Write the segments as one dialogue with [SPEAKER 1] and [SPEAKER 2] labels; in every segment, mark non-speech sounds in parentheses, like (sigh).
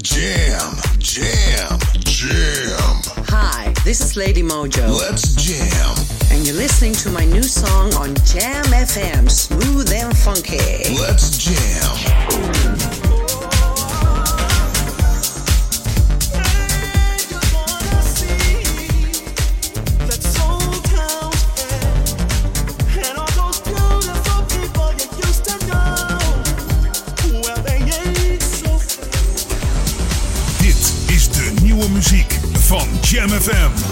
[SPEAKER 1] Jam, jam, jam.
[SPEAKER 2] Hi, this is Lady Mojo,
[SPEAKER 1] Let's jam.
[SPEAKER 2] and you're listening to my new song on Jam FM, Smooth and Funky.
[SPEAKER 1] Let's jam.
[SPEAKER 3] Jam FM.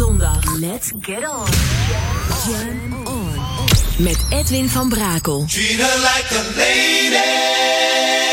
[SPEAKER 4] zondag. Let's get on. Jam on. Met Edwin van Brakel.
[SPEAKER 5] Treat her like a lady.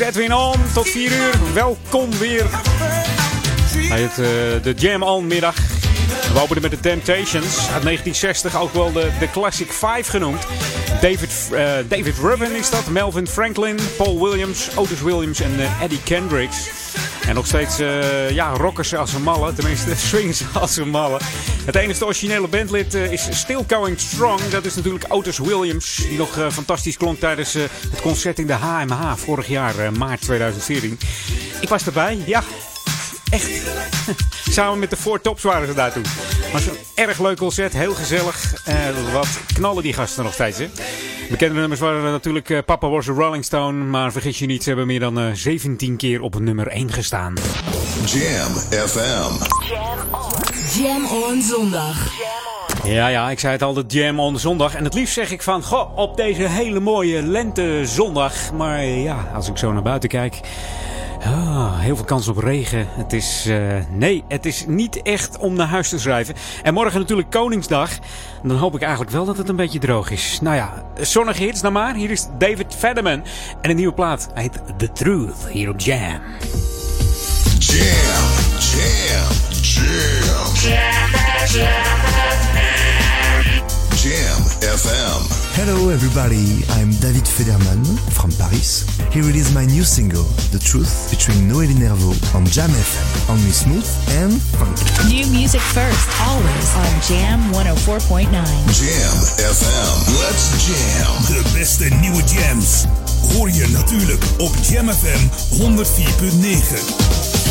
[SPEAKER 6] Is Edwin On. Tot 4 uur. Welkom weer bij uh, de Jam On middag. We openen met de Temptations uit 1960. Ook wel de, de Classic 5 genoemd. David, uh, David Rubin is dat. Melvin Franklin, Paul Williams, Otis Williams en uh, Eddie Kendricks. En nog steeds uh, ja, rockers als een malle. Tenminste, (laughs) swingers als een malle. Het enige originele bandlid uh, is Still Going Strong. Dat is natuurlijk Otis Williams. Die nog uh, fantastisch klonk tijdens het concert in de HMH vorig jaar, maart 2014. Ik was erbij, ja. Echt. (laughs) Samen met de Four Tops waren ze daar toen. Was een erg leuk concert, heel gezellig. wat knallen die gasten nog steeds, hè? Bekende nummers waren natuurlijk uh, Papa Was a Rolling Stone. Maar vergis je niet, ze hebben meer dan uh, 17 keer op nummer 1 gestaan.
[SPEAKER 7] Jam FM.
[SPEAKER 8] Jam on. Jam on zondag.
[SPEAKER 6] Ja, ja, ik zei het al, de Jam on zondag. En het liefst zeg ik van, goh, op deze hele mooie lentezondag. Maar ja, als ik zo naar buiten kijk... Oh, heel veel kans op regen. Het is, uh, nee, het is niet echt om naar huis te schrijven. En morgen natuurlijk Koningsdag. En dan hoop ik eigenlijk wel dat het een beetje droog is. Nou ja, zonnige hits nou maar. Hier is David Federman. En een nieuwe plaat. Hij heet The Truth, hier op Jam.
[SPEAKER 7] Jam, jam, jam. Jam, jam. FM.
[SPEAKER 9] Hello everybody, I'm David Federman from Paris. Here it is my new single, The Truth, featuring Noélie Nervo on Jam FM, only smooth and funky.
[SPEAKER 10] New music first, always on Jam 104.9.
[SPEAKER 7] Jam FM, let's jam.
[SPEAKER 11] De beste nieuwe jams hoor je natuurlijk op Jam FM 104.9.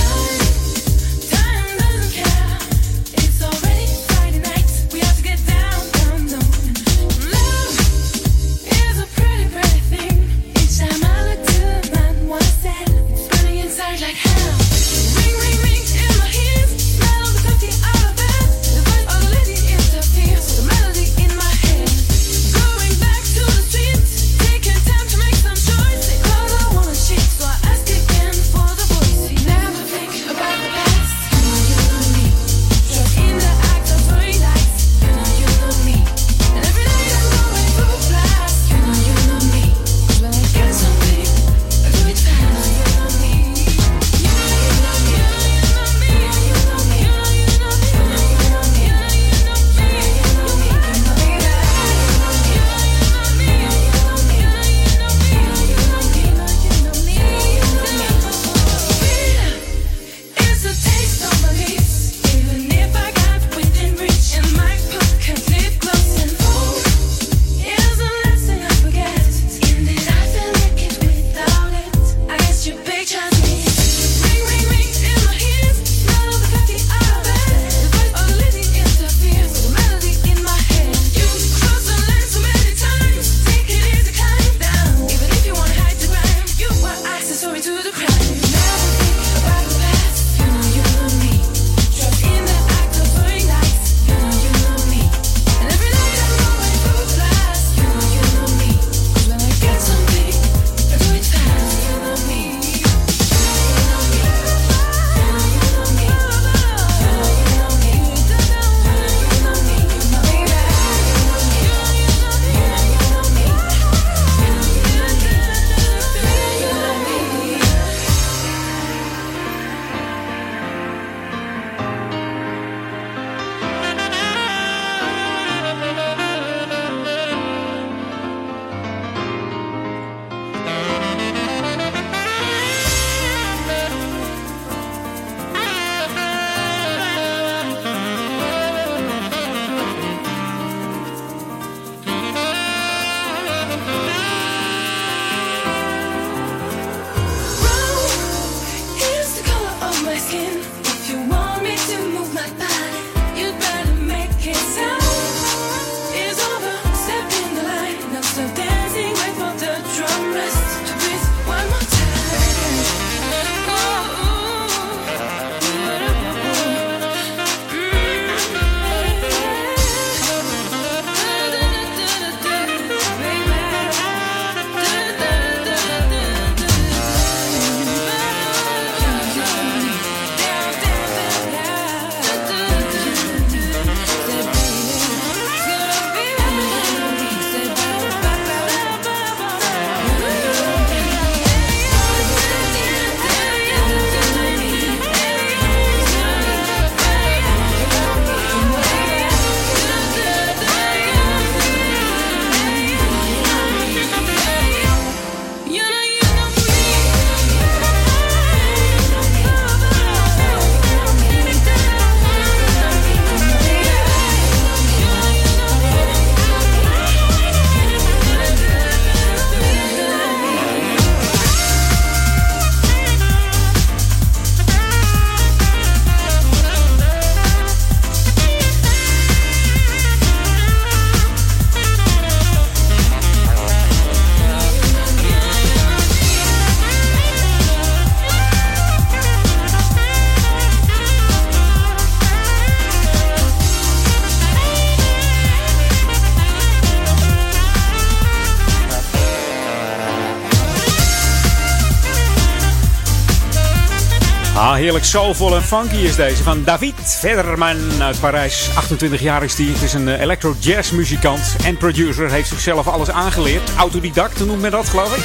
[SPEAKER 6] heerlijk soulvol en funky is deze van David Federman uit Parijs. 28 jaar is hij. Het is een electro jazz muzikant en producer. Heeft zichzelf alles aangeleerd. Autodidact noemt men dat, geloof ik.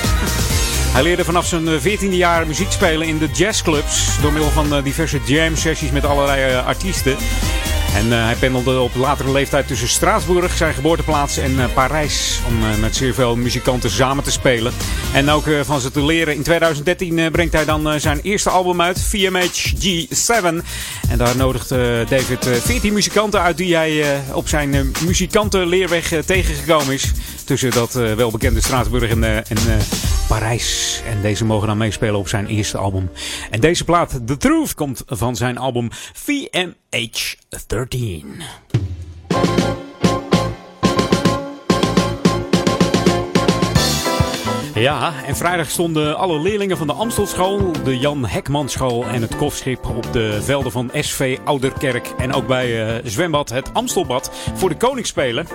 [SPEAKER 6] (laughs) Hij leerde vanaf zijn 14e jaar muziek spelen in de jazzclubs. Door middel van diverse jam sessies met allerlei artiesten. En hij pendelde op latere leeftijd tussen Straatsburg, zijn geboorteplaats, en Parijs. Om met zeer veel muzikanten samen te spelen. En ook eh, van ze te leren. In 2013 eh, brengt hij dan eh, zijn eerste album uit, VMHG7. En daar nodigt David 14 muzikanten uit die hij op zijn muzikantenleerweg tegengekomen is. Tussen dat welbekende Straatsburg en, en Parijs. En deze mogen dan meespelen op zijn eerste album. En deze plaat, The Truth, komt van zijn album VMH13. Ja, en vrijdag stonden alle leerlingen van de Amstelschool, de Jan Hekmanschool en het Kofschip op de velden van SV Ouderkerk. En ook bij uh, zwembad het Amstelbad voor de Koningsspelen.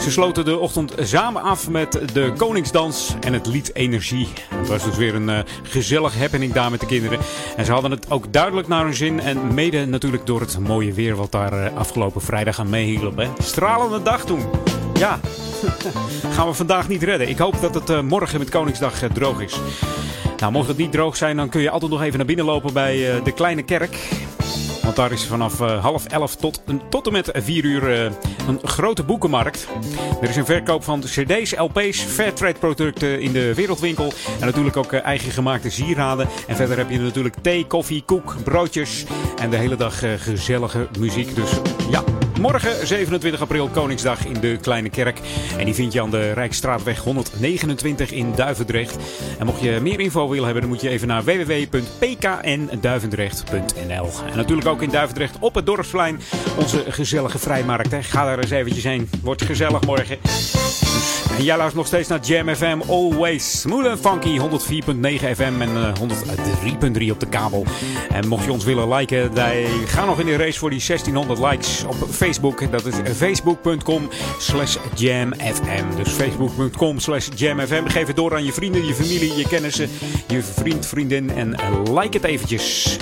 [SPEAKER 6] Ze sloten de ochtend samen af met de Koningsdans en het lied Energie. Het was dus weer een uh, gezellig happening daar met de kinderen. En ze hadden het ook duidelijk naar hun zin. En mede natuurlijk door het mooie weer wat daar uh, afgelopen vrijdag aan meehielp. Stralende dag toen. Ja, (laughs) gaan we vandaag niet redden. Ik hoop dat het uh, morgen met Koningsdag uh, droog is. Nou, mocht het niet droog zijn, dan kun je altijd nog even naar binnen lopen bij uh, de Kleine Kerk. Want daar is vanaf half elf tot, tot en met vier uur een grote boekenmarkt. Er is een verkoop van cd's, lp's, fairtrade producten in de wereldwinkel. En natuurlijk ook uh, eigen gemaakte sieraden. En verder heb je natuurlijk thee, koffie, koek, broodjes. En de hele dag gezellige muziek. Dus ja, morgen 27 april Koningsdag in de Kleine Kerk. En die vind je aan de Rijksstraatweg 129 in Duivendrecht. En mocht je meer info willen hebben, dan moet je even naar www.pknduivendrecht.nl. En natuurlijk ook in Duivendrecht op het Dorpsplein. Onze gezellige vrijmarkt. Hè. Ga daar eens eventjes heen. Wordt gezellig morgen. En jij luistert nog steeds naar Jam FM. Always smooth funky. 104.9 FM en uh, 103.3 op de kabel. En mocht je ons willen liken, wij gaan nog in de race voor die 1600 likes op Facebook. Dat is facebook.com slash jamfm. Dus facebook.com slash jamfm. Geef het door aan je vrienden, je familie, je kennissen, je vriend, vriendin. En like het eventjes.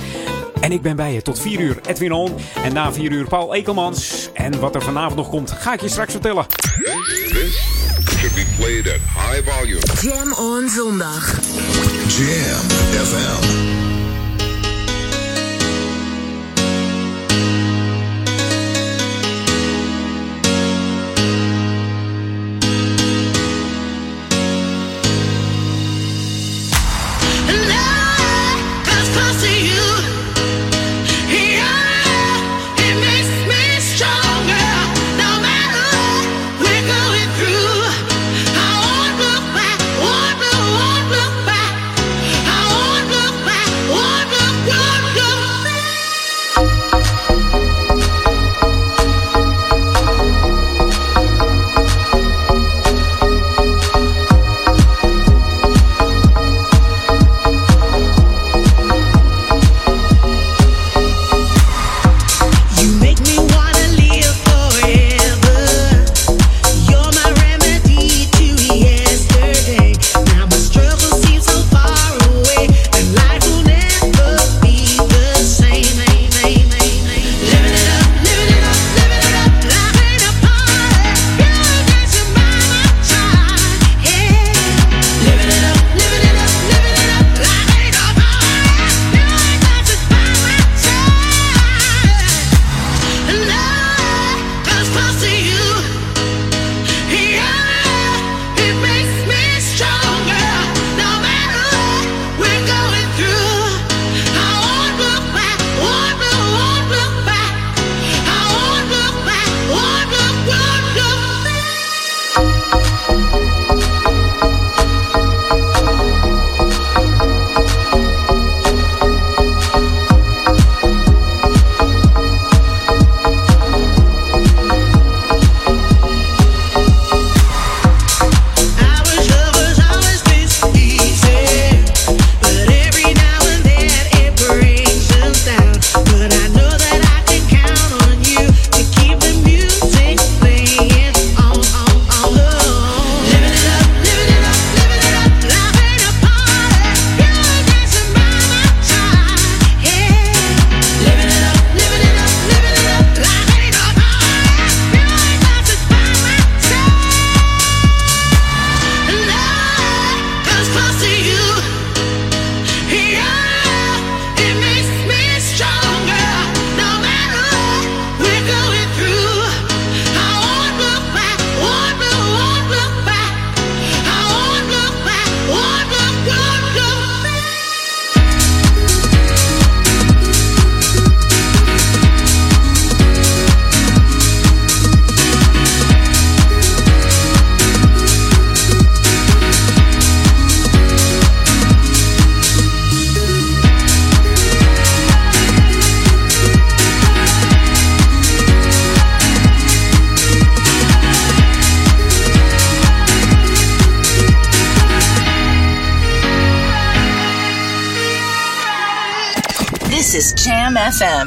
[SPEAKER 6] En ik ben bij je tot 4 uur Edwin On. En na 4 uur Paul Ekelmans. En wat er vanavond nog komt, ga ik je straks vertellen.
[SPEAKER 7] This should be played at high volume.
[SPEAKER 8] Jam on zondag.
[SPEAKER 7] Jam FM.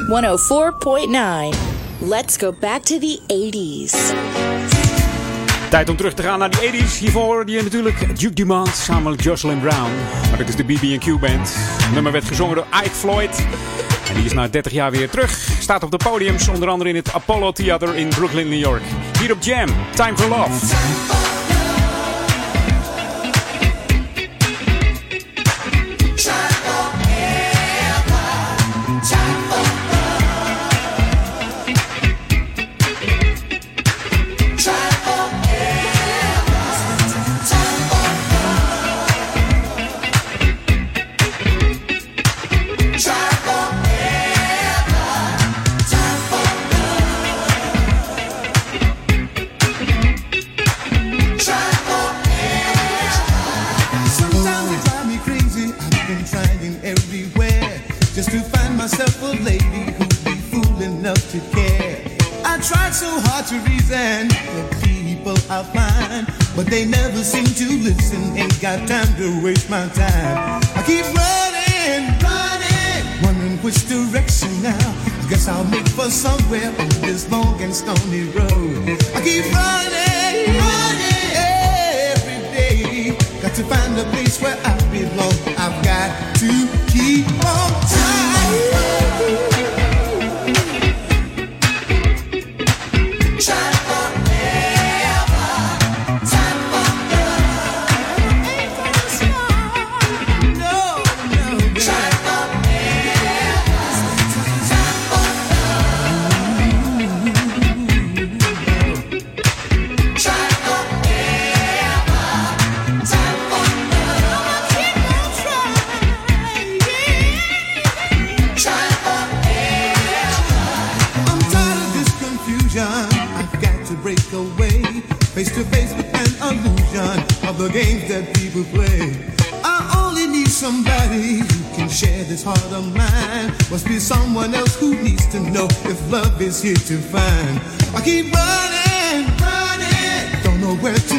[SPEAKER 12] 104.9. Let's go back to the 80s.
[SPEAKER 6] Tijd om terug te gaan naar die 80s. Hiervoor je natuurlijk Duke Dumont samen met Jocelyn Brown. Maar dit is de BB&Q Band. Nummer werd gezongen door Ike Floyd. En die is na 30 jaar weer terug. Staat op de podiums, onder andere in het Apollo Theater in Brooklyn, New York. Hier op Jam, Time for Love.
[SPEAKER 1] They never seem to listen. Ain't got time to waste my time. I keep running, running, wondering which direction now. Guess I'll make for somewhere on this long and stony road. I keep running, running every day. Got to find a place where I belong. I've got to keep love is here to find. I keep running, running, don't know where to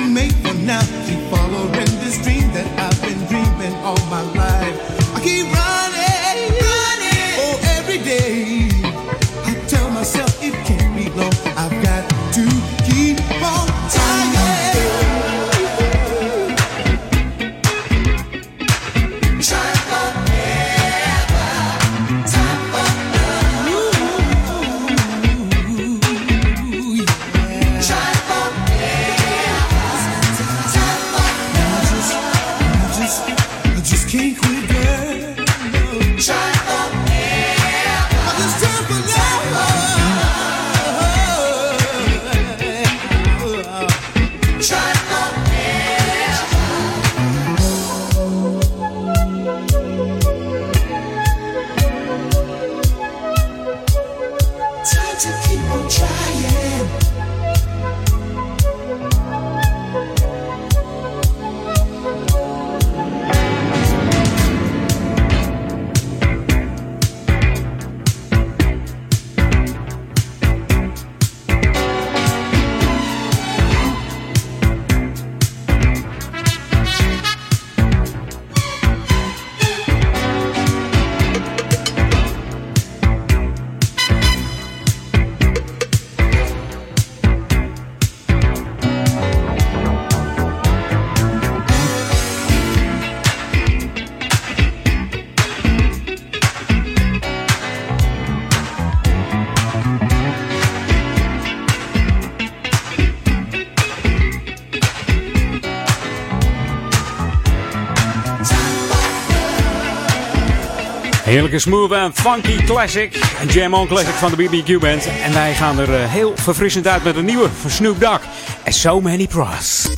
[SPEAKER 6] Heerlijke smooth en funky classic. Een Jam On classic van de BBQ Band. En wij gaan er eh, heel verfrissend uit met een nieuwe van Snoop Dogg. And So Many Pros.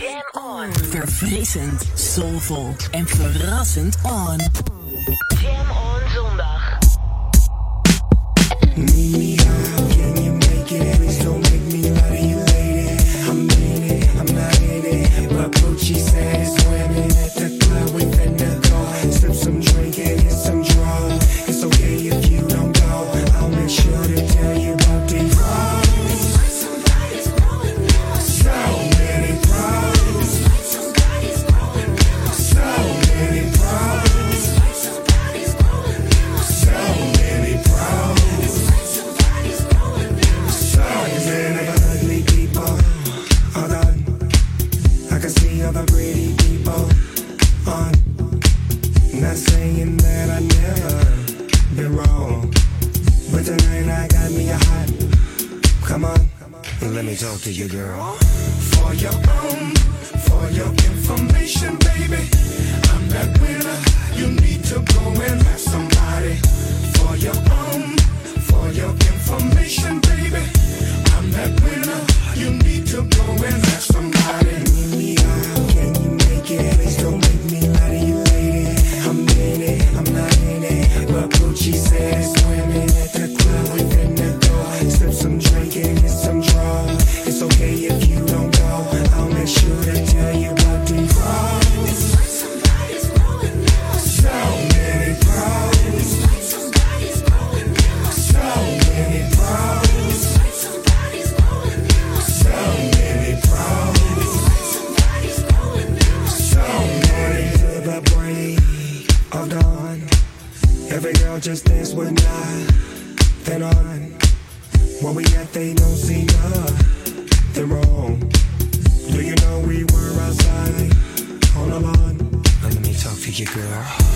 [SPEAKER 12] Jam on. Verfrissend, soulvol en verrassend on. Me talk to you, girl.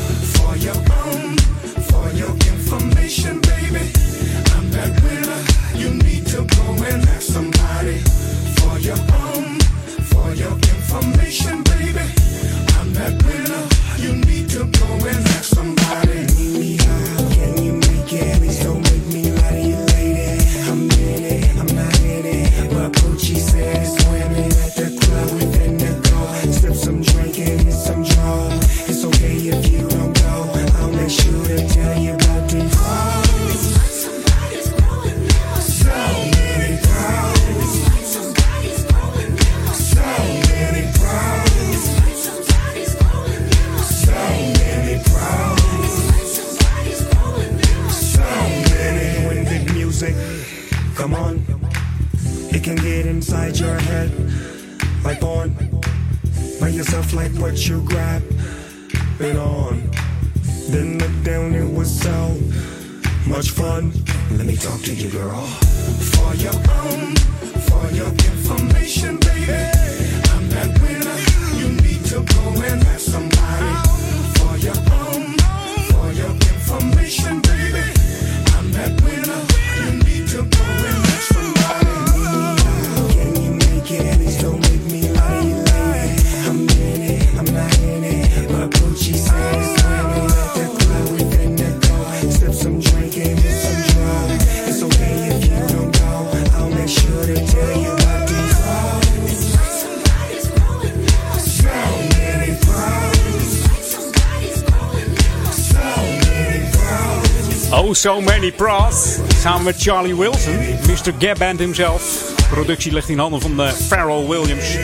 [SPEAKER 12] So many pros.
[SPEAKER 6] Samen met Charlie Wilson, Mr. Gab Band himself. Productie ligt in handen van de Pharrell Williams.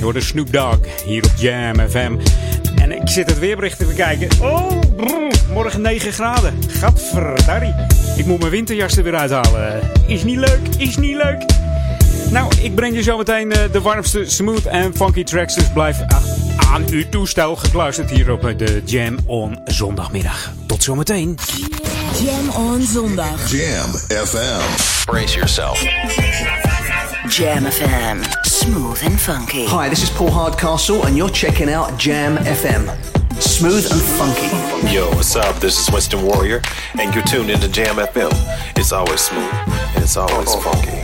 [SPEAKER 6] Hoort de Snoop Dogg hier op Jam FM. En ik zit het weerbericht te bekijken. Oh, morgen 9 graden. Gadverdarrie. Ik moet mijn winterjas er weer uithalen. Is niet leuk, is niet leuk. Nou, ik breng je zometeen eh, de warmste smooth en funky tracks. Dus blijf aan uw toestel gekluisterd hier op eh, de Jam on zondagmiddag. Tot zometeen.
[SPEAKER 8] Jam on zondag.
[SPEAKER 7] Jam FM.
[SPEAKER 13] Brace yourself.
[SPEAKER 14] Jam FM. Smooth and funky.
[SPEAKER 15] Hi, this is Paul Hardcastle, and you're checking out Jam FM. Smooth and funky.
[SPEAKER 16] Yo, what's up? This is Winston Warrior, and you're tuned into Jam FM. It's always smooth, and it's always funky.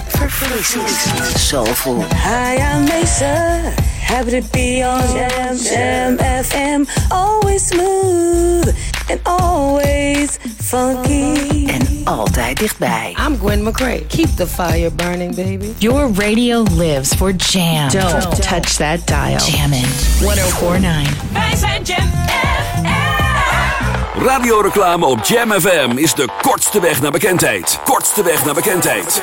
[SPEAKER 14] Soulful.
[SPEAKER 17] Hi, I'm Mesa. Happy to be on Jam, Jam FM. Always smooth and always funky.
[SPEAKER 14] En altijd dichtbij.
[SPEAKER 17] I'm Gwen McCrae. Keep the fire burning, baby.
[SPEAKER 10] Your radio lives for jam. Don't, touch that dial. Jammin'. 1049.
[SPEAKER 8] Wij zijn Jam
[SPEAKER 13] Radioreclame op Jam FM is de kortste weg naar bekendheid. Kortste weg naar bekendheid.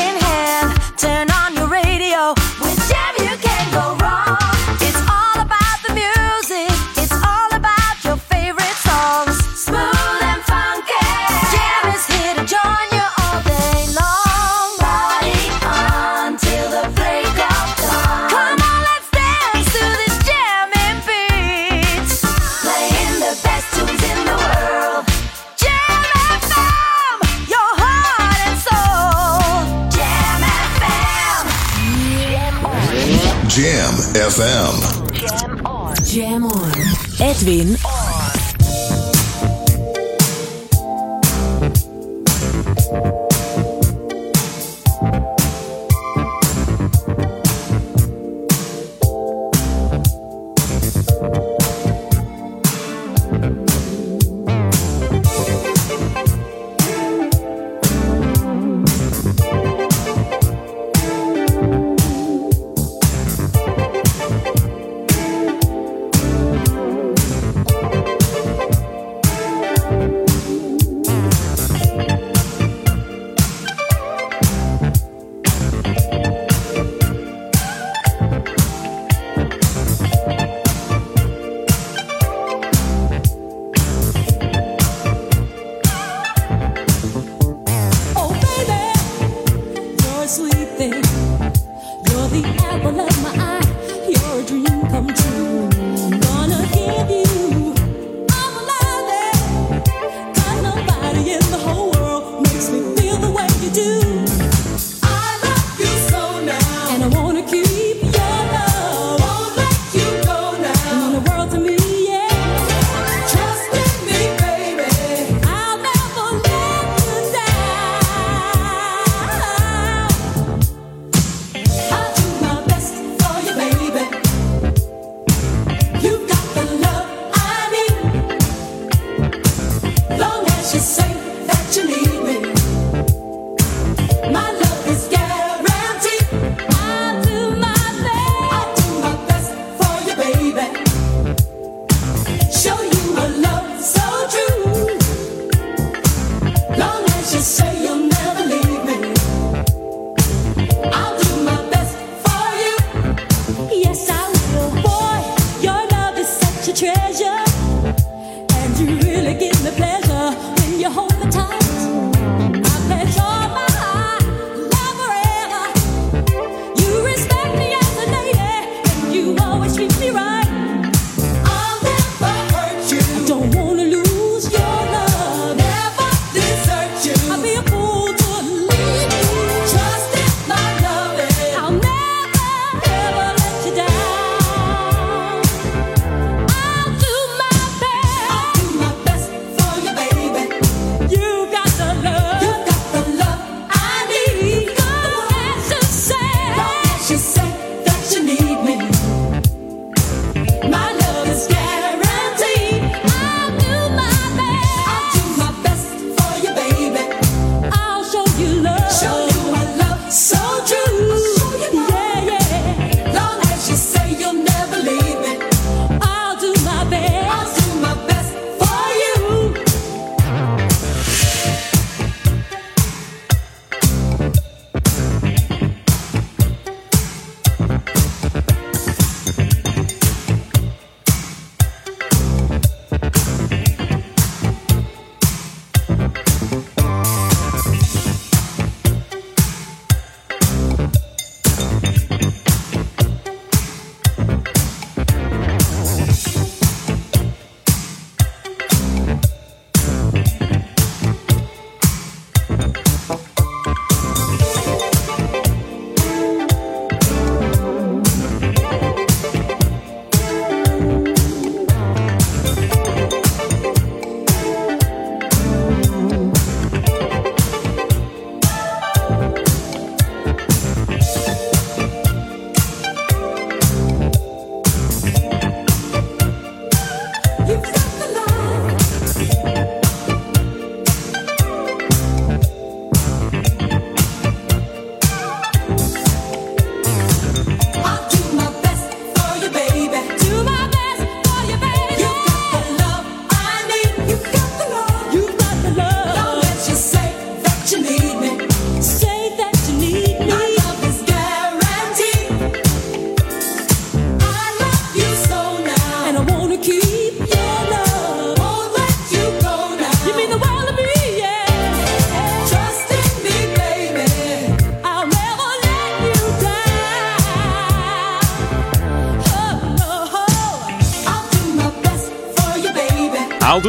[SPEAKER 8] Edwin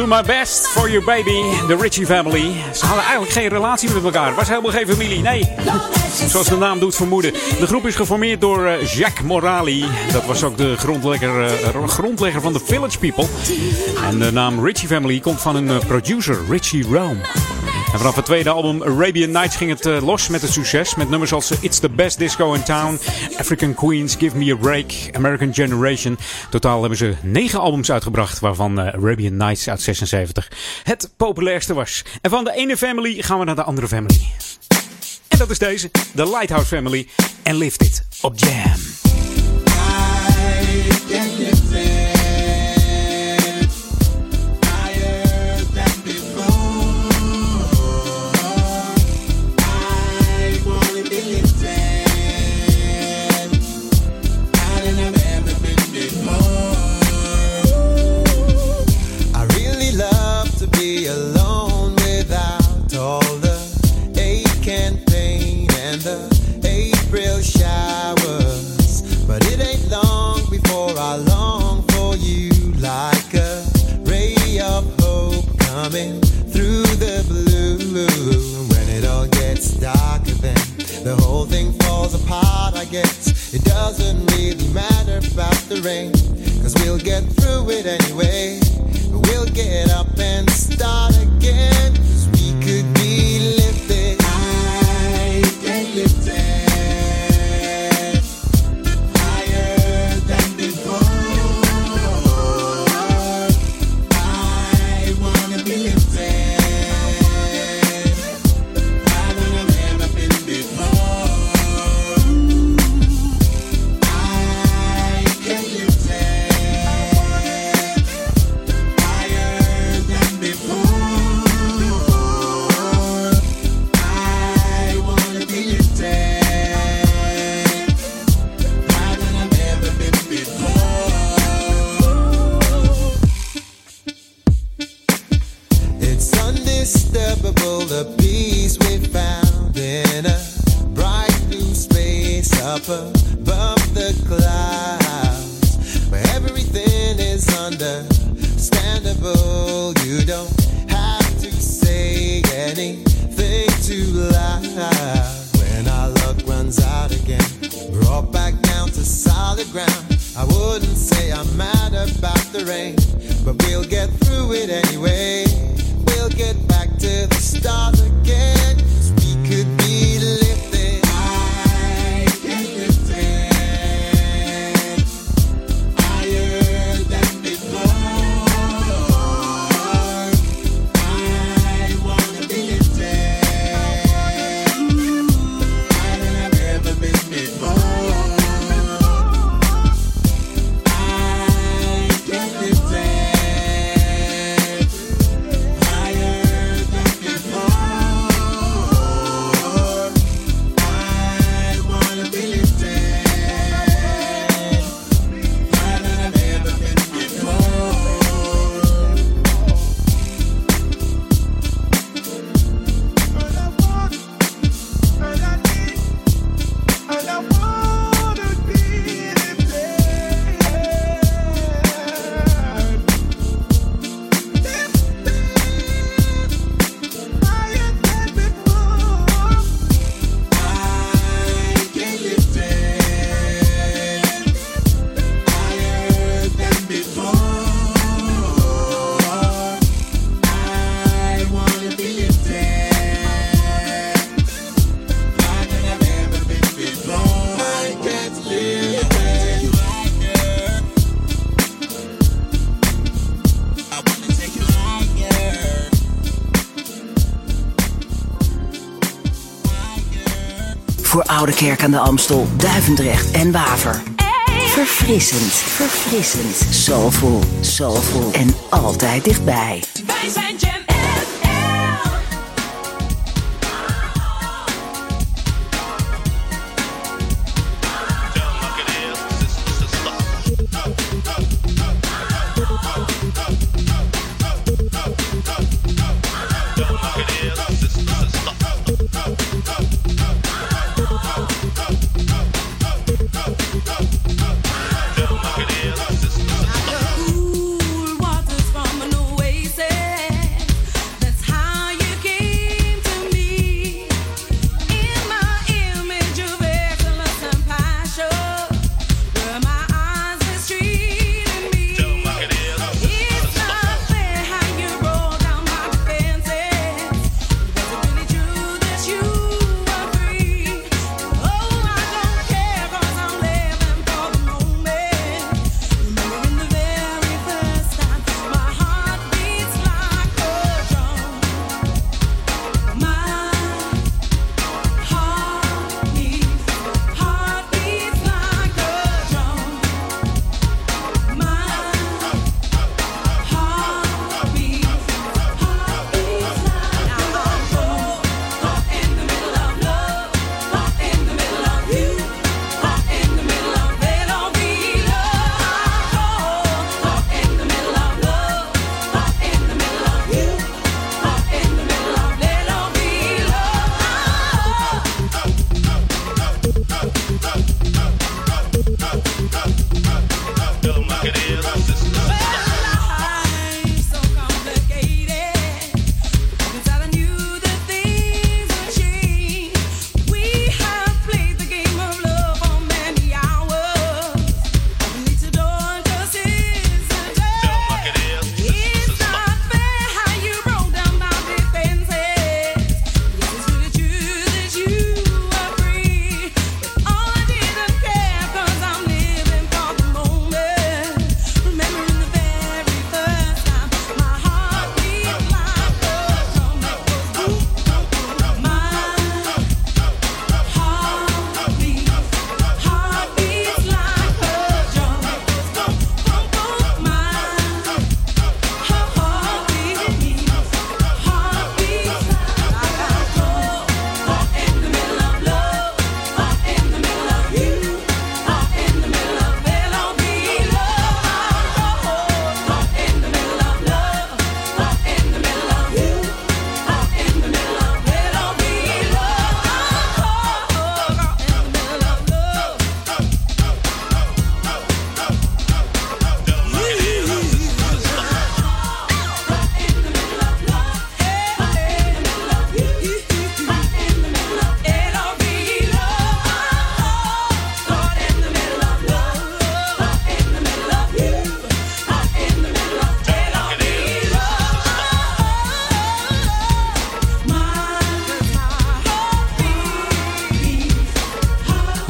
[SPEAKER 18] do
[SPEAKER 6] my best for you baby, the Ritchie family. Ze hadden eigenlijk geen relatie met elkaar. Was helemaal geen familie, nee. Zoals de naam doet vermoeden. De groep is geformeerd door eh, Jacques Morali. Dat was ook de grondlegger, eh, grondlegger van de Village People. En de naam Ritchie Family komt van een eh, producer, Richie Rome. En vanaf het tweede album Arabian Nights ging het eh, los met het succes. Met nummers als eh, It's the Best Disco in Town, African Queens, Give Me a Break, American Generation. Totaal hebben ze negen albums uitgebracht, waarvan eh, Arabian Nights uit 76 het populairste was. En van de ene family gaan we naar de andere family. En dat is deze, de Lighthouse Family. En Lift It op Jam.
[SPEAKER 19] Falls apart, I guess. It doesn't really matter about the rain, cause we'll get through it anyway. We'll get up and start again.
[SPEAKER 20] Oude Kerk aan de Amstel, Duivendrecht en Waver. Verfrissend, verfrissend, soulful, soulful en altijd dichtbij.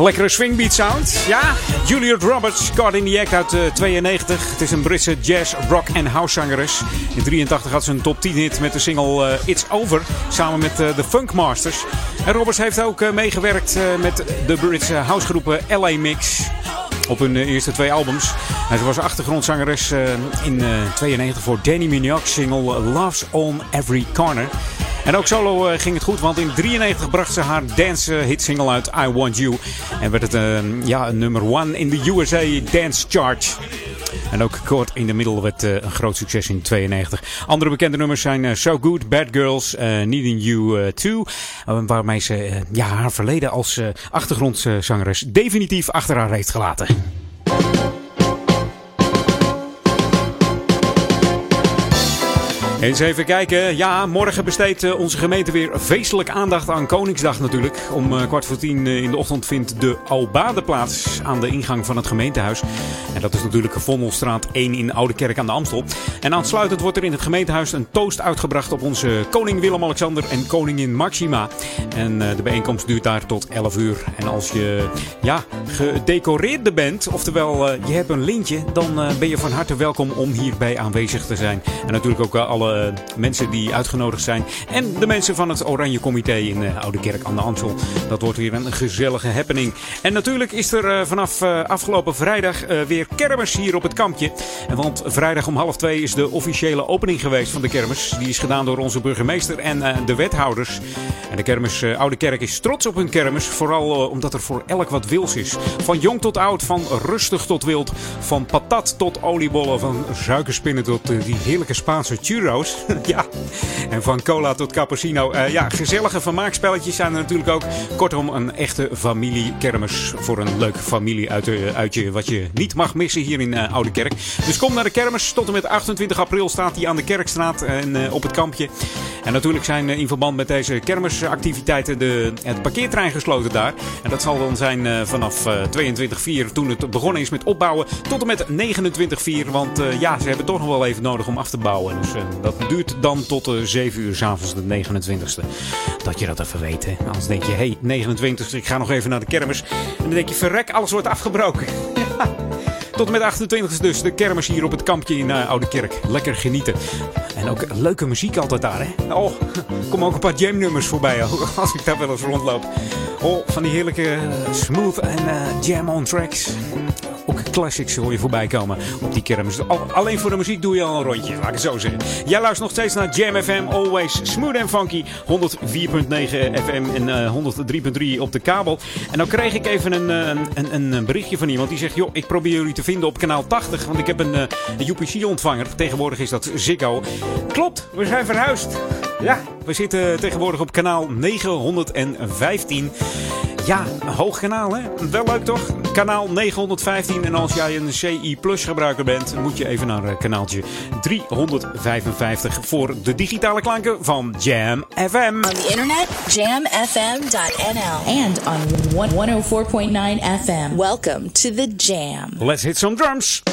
[SPEAKER 6] Lekkere swingbeat sound. Ja, Juliet Roberts, Caught in the Act uit uh, 92. Het is een Britse jazz, rock en house zangeres. In 83 had ze een top 10 hit met de single uh, It's Over. Samen met uh, de Funk Masters. En Roberts heeft ook meegewerkt met de Britse housegroepen LA Mix. Op hun eerste twee albums. En ze was achtergrondzangeres in 92 voor Danny Minogue single Love's on Every Corner. En ook solo ging het goed, want in 93 bracht ze haar dance hit single uit I Want You. En werd het uh, ja, een nummer one in de USA Dance Chart. En ook kort in de middel werd uh, een groot succes in 92. Andere bekende nummers zijn So Good, Bad Girls, Needing You Too. waarmee ze ja, haar verleden als achtergrondzangeres definitief achter haar heeft gelaten. Eens even kijken. Ja, morgen besteedt eh, onze gemeente weer feestelijk aandacht aan Koningsdag natuurlijk. Om uh, kwart voor tien eh, in de ochtend vindt de Albade plaats aan de ingang van het gemeentehuis. En dat is natuurlijk Vondelstraat 1 in Oude Kerk aan de Amstel. En aansluitend wordt er in het gemeentehuis een toast uitgebracht op onze koning Willem-Alexander en koningin Maxima. En de bijeenkomst duurt daar tot 11 uur. En als je ja, gedecoreerde bent, oftewel je hebt een lintje, dan ben je van harte welkom om hierbij aanwezig te zijn. En natuurlijk ook alle uh, mensen die uitgenodigd zijn. En de mensen van het Oranje Comité in uh, Oude Kerk aan de Amstel. Dat wordt weer een gezellige happening. En natuurlijk is er uh, vanaf afgelopen vrijdag weer kermis hier op het kampje. En want vrijdag om half twee is de officiële opening geweest van de kermis. Die is gedaan door onze burgemeester en de wethouders. En de kermis Oude Kerk is trots op hun kermis. Vooral omdat er voor elk wat wils is. Van jong tot oud, van rustig tot wild. Van patat tot oliebollen, van suikerspinnen tot die heerlijke Spaanse churros. (laughs) ja. En van cola tot cappuccino. Uh, ja, gezellige vermaakspelletjes zijn er natuurlijk ook. Kortom, een echte familiekermis voor een leuk familieuitje wat je niet mag missen hier in uh, Oude Kerk. Dus kom naar de kermis. Tot en met 28 april staat die aan de Kerkstraat en op het kampje. En natuurlijk zijn in verband met deze kermisactiviteiten de, het parkeertrein gesloten daar. En dat zal dan zijn vanaf 22.4 toen het begonnen is met opbouwen tot en met 29.4. Want ja, ze hebben toch nog wel even nodig om af te bouwen. Dus dat duurt dan tot de 7 uur s'avonds, de 29ste. Dat je dat even weet. Hè? Anders denk je, hé, hey, 29ste, ik ga nog even naar de kermis. En dan denk je, verrek, alles wordt afgebroken. (laughs) Tot en met 28 dus de kermis hier op het kampje in uh, Oude Kerk. Lekker genieten. En ook leuke muziek altijd daar, hè? Oh, (laughs) kom ook een paar jam-nummers voorbij (laughs) als ik daar wel eens rondloop. Oh, van die heerlijke uh, smooth en uh, jam-on tracks. Ook classics hoor je voorbij komen op die kermis. Alleen voor de muziek doe je al een rondje, laat ik het zo zeggen. Jij luistert nog steeds naar Jam FM, always smooth and funky. 104.9 FM en uh, 103.3 op de kabel. En dan kreeg ik even een, een, een, berichtje van iemand die zegt... joh, ik probeer jullie te vinden op kanaal 80, want ik heb een, een UPC-ontvanger. Tegenwoordig is dat Ziggo. Klopt, we zijn verhuisd. Ja, we zitten tegenwoordig op kanaal 915. Ja, een hoog kanaal, hè? Wel leuk toch? Kanaal 915. En als jij een CI Plus gebruiker bent, moet je even naar kanaaltje 355 voor de digitale klanken van Jam FM.
[SPEAKER 8] On the internet, jamfm.nl. And on 104.9 FM. Welcome to the Jam.
[SPEAKER 6] Let's hit some drums.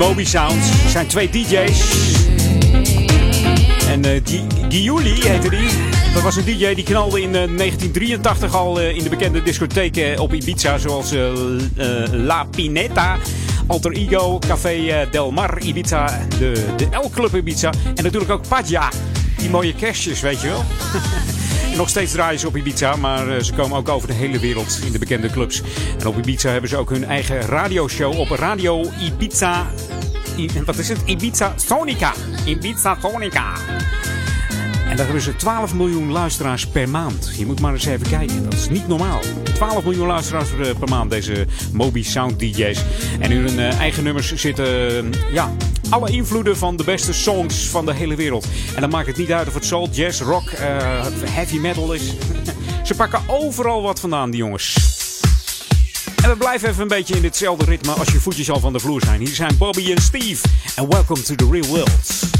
[SPEAKER 6] Moby Sound. Er zijn twee DJ's. En uh, Giuli heette die. Dat was een DJ die knalde in 1983 al in de bekende discotheken op Ibiza. Zoals La Pineta, Alter Ego, Café Del Mar Ibiza, de, de L-Club Ibiza. En natuurlijk ook Padja. Die mooie kerstjes, weet je wel. (laughs) Nog steeds draaien ze op Ibiza, maar ze komen ook over de hele wereld in de bekende clubs. En op Ibiza hebben ze ook hun eigen radioshow op Radio Ibiza. Wat is het? Ibiza Sonica. Ibiza Sonica. En daar hebben ze 12 miljoen luisteraars per maand. Je moet maar eens even kijken. Dat is niet normaal. 12 miljoen luisteraars per maand, deze Moby Sound DJ's. En in hun eigen nummers zitten ja, alle invloeden van de beste songs van de hele wereld. En dan maakt het niet uit of het soul, jazz, rock, heavy metal is. (laughs) Ze pakken overal wat vandaan, die jongens. We blijven even een beetje in ditzelfde ritme als je voetjes al van de vloer zijn. Hier zijn Bobby en Steve. En welcome to the real world.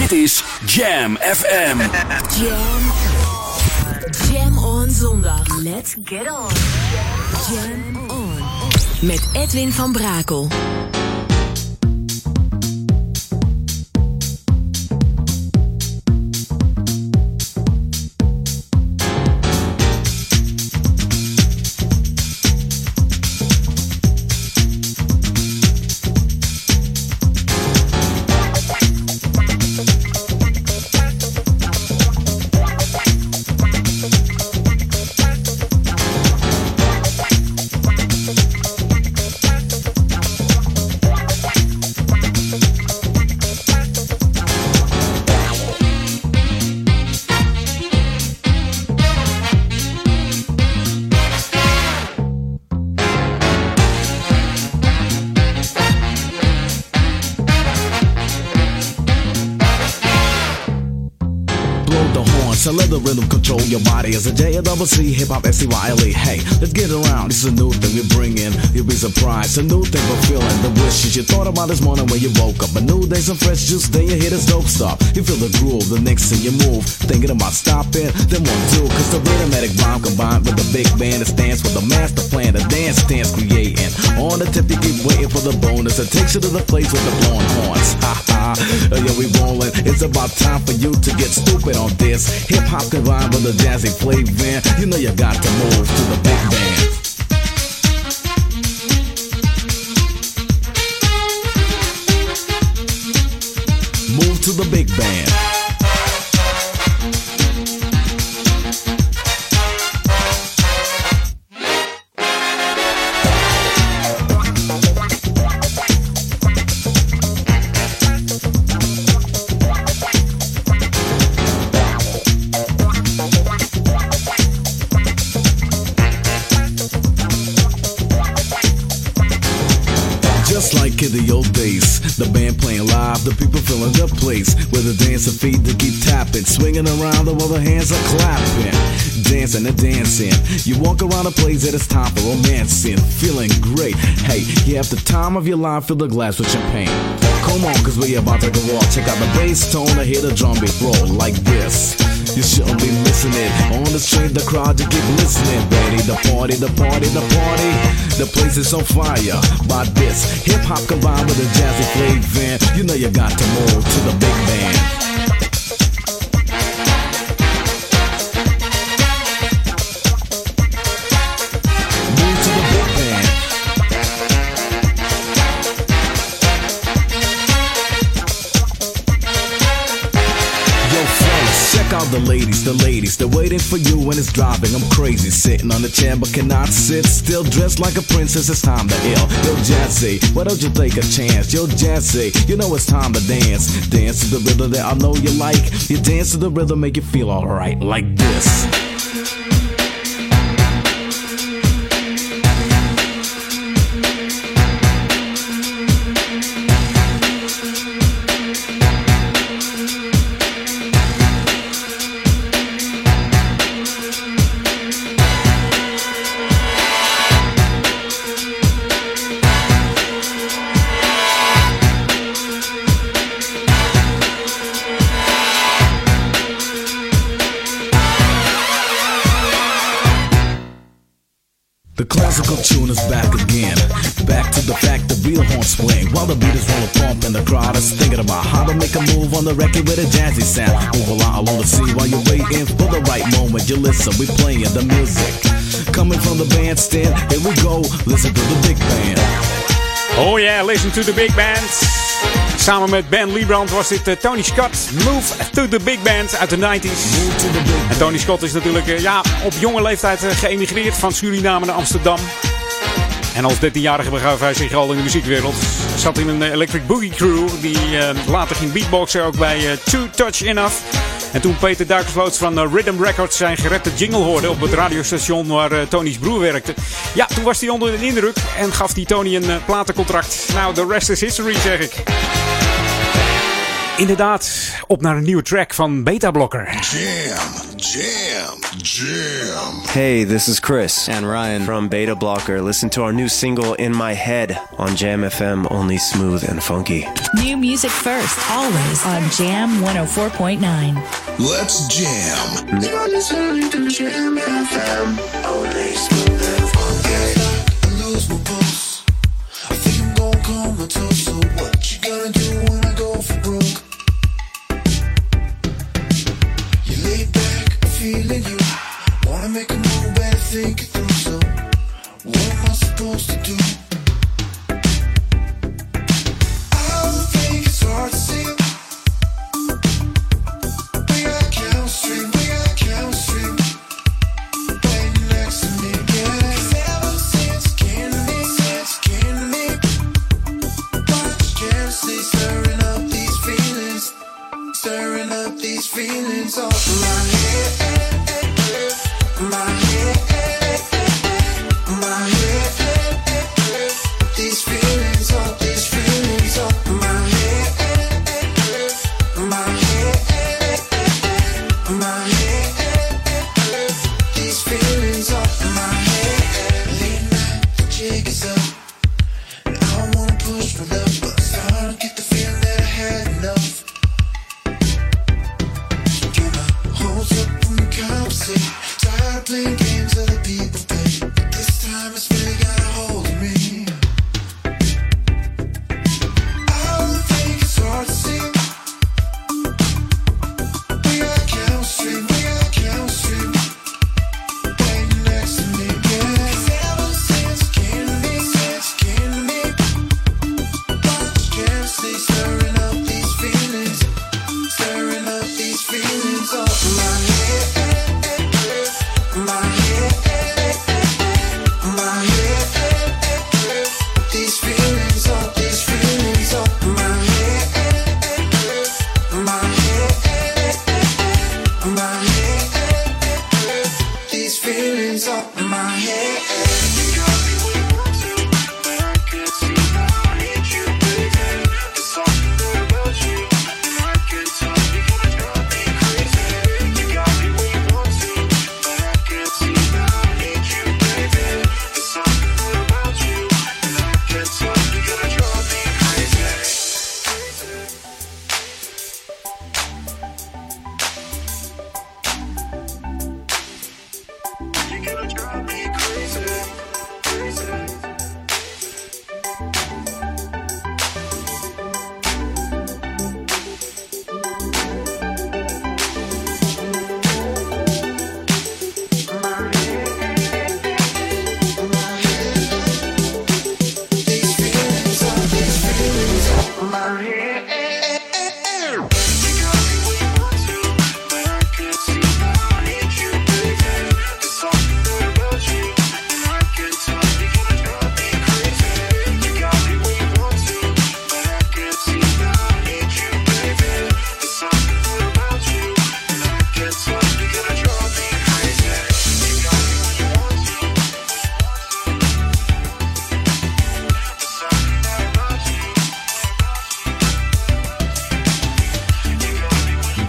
[SPEAKER 13] Dit is Jam FM.
[SPEAKER 8] Jam. Jam on zondag. Let's get on. Jam on. Met Edwin van Brakel.
[SPEAKER 21] The rhythm control your body. As a hip hop S C Y L E. Hey, let's get around. This is a new thing we bring in. You'll be surprised. A new thing for feeling the wishes you thought about this morning when you woke up. A new day, some fresh juice. Then you hear this dope stuff. You feel the groove. The next thing you move, thinking about stopping. Then one two, cause the rhythmatic rhyme combined with the big band that stands for the master plan. The dance dance creating. On the tip, you keep waiting for the bonus. It takes you to the place with the blowing horns. (laughs) Ha ha. Yeah, we rolling. It's about time for you to get stupid on this. Hip hop combined with a jazzy flavor. You know you got to move to the big band. Move to the big band. In the old days, the band playing live, the people filling the place. With the dancing feet to keep tapping, swinging around while the hands are clapping. Dancing and dancing. You walk around a place that it's time for romancing, feeling great. Hey, you have the time of your life, fill the glass with champagne. Come on, cause we about to go off. Check out the bass tone, I hear the drum beat roll like this. You shouldn't be it. On the street, the crowd, you keep listening. Ready the party, the party, the party. The place is on fire. By this, hip hop combined with a jazzy flavor. You know you got to move to the big band. The ladies, the ladies. They're waiting for you when it's driving. I'm crazy, sitting on the chair but cannot sit still. Dressed like a princess, it's time to ill. Yo, Jazzy, why don't you take a chance? Yo, Jazzy, you know it's time to dance. Dance to the rhythm that I know you like. You dance to the rhythm, make you feel alright, like this. How to make a move on the record with a jazzy sound. Move along along the scene while you're waiting for the right moment. You listen, we playing the music. Coming from the bandstand, here we go. Listen to the big band.
[SPEAKER 6] Oh yeah, listen to the big band. Samen met Ben Liebrand was dit eh, Tony Scott. Move to the big band uit de 90s. En Tony Scott is natuurlijk eh, ja, op jonge leeftijd eh, geëmigreerd van Suriname naar Amsterdam. En als 13-jarige begaf hij zich al in de muziekwereld. Zat in een Electric Boogie Crew. Die eh, later ging beatboxen ook bij eh, Two Touch Enough. En toen Peter Duikersvoots van eh, Rhythm Records zijn gerepte jingle hoorde op het radiostation waar eh, Tony's broer werkte. Ja, toen was hij onder de indruk en gaf hij Tony een eh, platencontract. Nou, the rest is history zeg ik. Inderdaad, op naar een nieuwe track van Beta Blocker.
[SPEAKER 7] Jam, jam, jam.
[SPEAKER 22] Hey, this is Chris and Ryan from Beta Blocker. Listen to our new single In My Head on Jam FM, only smooth and funky.
[SPEAKER 10] New music first, always on Jam 104.9.
[SPEAKER 7] Let's jam.
[SPEAKER 1] You're listening to Jam FM. Only smooth and funky. I lose my pulse. I think I'm gonna comatose. So what you gonna do when I think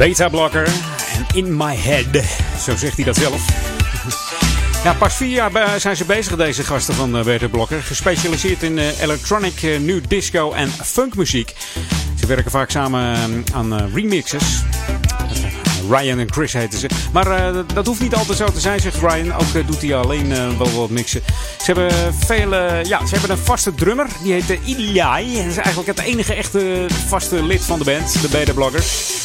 [SPEAKER 6] Beta Blocker en In My Head. Zo zegt hij dat zelf. (laughs) Ja, pas vier jaar be- zijn ze bezig, deze gasten van eh, Beta Blocker. Gespecialiseerd in eh, electronic, eh, new disco en funkmuziek. Ze werken vaak samen eh, aan eh, remixes. Ryan en Chris heten ze. Maar eh, dat hoeft niet altijd zo te zijn, zegt Ryan. Ook eh, doet hij alleen eh, wel wat mixen. Ze hebben, vele, ja, ze hebben een vaste drummer. Die heet uh, Iliai. Dat is eigenlijk het enige echte vaste lid van de band, de Beta Bloggers.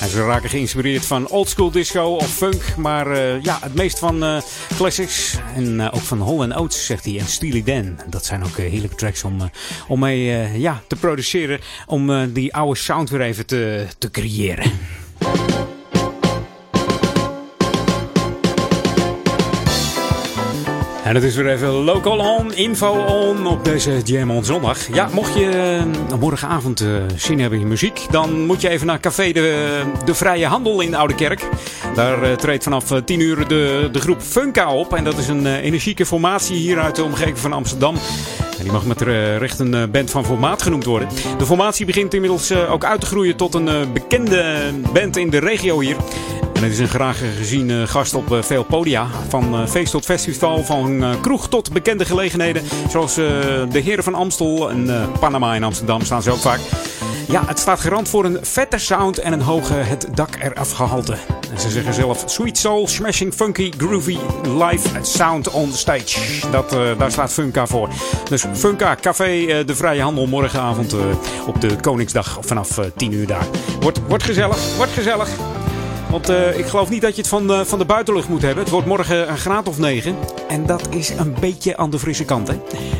[SPEAKER 6] En ze raken geïnspireerd van oldschool disco of funk. Maar ja, het meest van eh, classics. En ook van Hall Oates, zegt hij. En Steely Dan. Dat zijn ook heerlijke tracks om, om mee ja, te produceren. Om die oude sound weer even te, te creëren. En het is weer even local on, info on op deze Jam on zondag. Ja, mocht je eh, morgenavond eh, zin hebben in muziek, dan moet je even naar Café de, de Vrije Handel in Oude Kerk. Daar eh, treedt vanaf eh, 10 uur de, de groep Funka op. En dat is een energieke formatie hier uit de omgeving van Amsterdam. En die mag met recht een band van formaat genoemd worden. De formatie begint inmiddels ook uit te groeien tot een bekende band in de regio hier. En het is een graag gezien eh, gast op eh, veel podia. Van eh, feest tot festival, van kroeg tot bekende gelegenheden. Zoals de Heren van Amstel en Panama in Amsterdam staan ze ook vaak. Ja, het staat garant voor een vette sound en een hoge het dak eraf gehalte. En ze zeggen zelf sweet soul, smashing, funky, groovy, live sound on stage. Dat, daar staat Funka voor. Dus Funka, Café De Vrije Handel morgenavond op de Koningsdag vanaf eh, 10 uur daar. Wordt, wordt gezellig, wordt gezellig. Want eh, ik geloof niet dat je het van, van de buitenlucht moet hebben. Het wordt morgen een graad of 9. En dat is een beetje aan de frisse kant. Hè?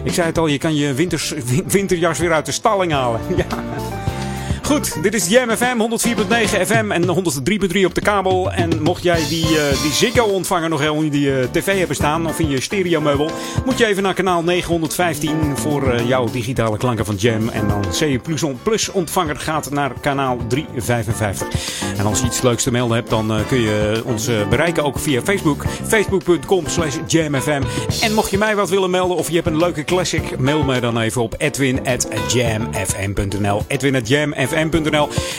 [SPEAKER 6] Ik zei het al, je kan je winters, win- winterjas weer uit de stalling halen. (laughs) Ja. Goed, dit is Jam FM 104.9 FM en 103.3 op de kabel. En mocht jij die, eh, die Ziggo-ontvanger nog in die eh, tv hebben staan of in je stereomeubel, moet je even naar kanaal 915 voor eh, jouw digitale klanken van Jam. En dan CE Plus, on- Plus ontvanger gaat naar kanaal 355. En als je iets leuks te melden hebt, dan kun je ons bereiken ook via Facebook. Facebook.com slash jamfm. En mocht je mij wat willen melden of je hebt een leuke classic, mail me dan even op edwin.jamfm.nl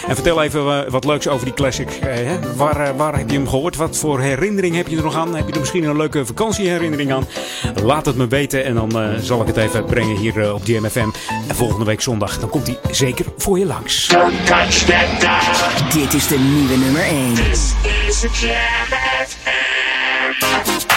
[SPEAKER 6] En vertel even eh, wat leuks over die classic. Eh, hè? waar, eh, waar heb je hem gehoord? Wat voor herinnering heb je er nog aan? Heb je er misschien een leuke vakantieherinnering aan? Laat het me weten en dan eh, zal ik het even brengen hier op JamFM. En volgende week zondag, dan komt hij zeker voor je langs.
[SPEAKER 20] Dit is de nieuwe nummer 1.
[SPEAKER 18] This is Jam FM.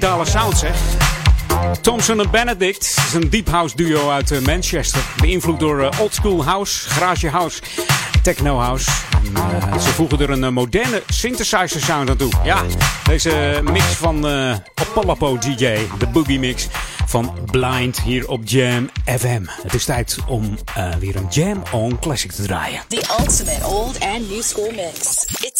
[SPEAKER 6] Digitale sound zeg. Thompson en Benedict is een deep house duo uit eh, Manchester. Beïnvloed door eh, old school house, garage house, techno house. En, eh, ze voegen er een moderne synthesizer sound aan toe. Ja, deze mix van uh, DJ, de boogie mix van Blind hier op Jam FM. Het is tijd om weer een Jam On Classic te draaien.
[SPEAKER 10] The ultimate old and new school mix.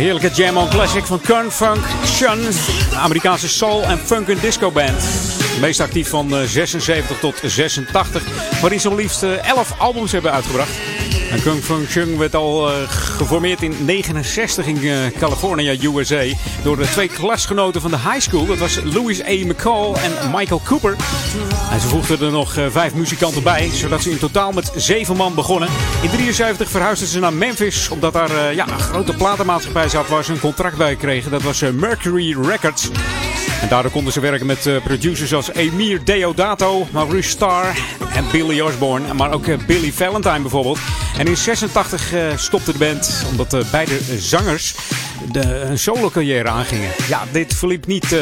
[SPEAKER 6] Heerlijke jam on classic van Confunction. Amerikaanse soul en funk en disco band. Meest actief van 76 tot 86. Waarin ze liefst 11 albums hebben uitgebracht. En Confunction werd al uh, geformeerd in 69 in uh, California, USA. Door de twee klasgenoten van de high school. Dat was Louis A. McCall en Michael Cooper. En ze voegden er nog uh, vijf muzikanten bij. Zodat ze in totaal met zeven man begonnen. In 73 verhuisden ze naar Memphis. Omdat daar ja, een grote platenmaatschappij zat waar ze een contract bij kregen. Dat was Mercury Records. En daardoor konden ze werken met producers als Emir Deodato, Maurice Starr en Billy Osborne. Maar ook Billy Valentine bijvoorbeeld. En in 86 uh, stopte de band omdat beide zangers een solo carrière aangingen. Ja, dit verliep niet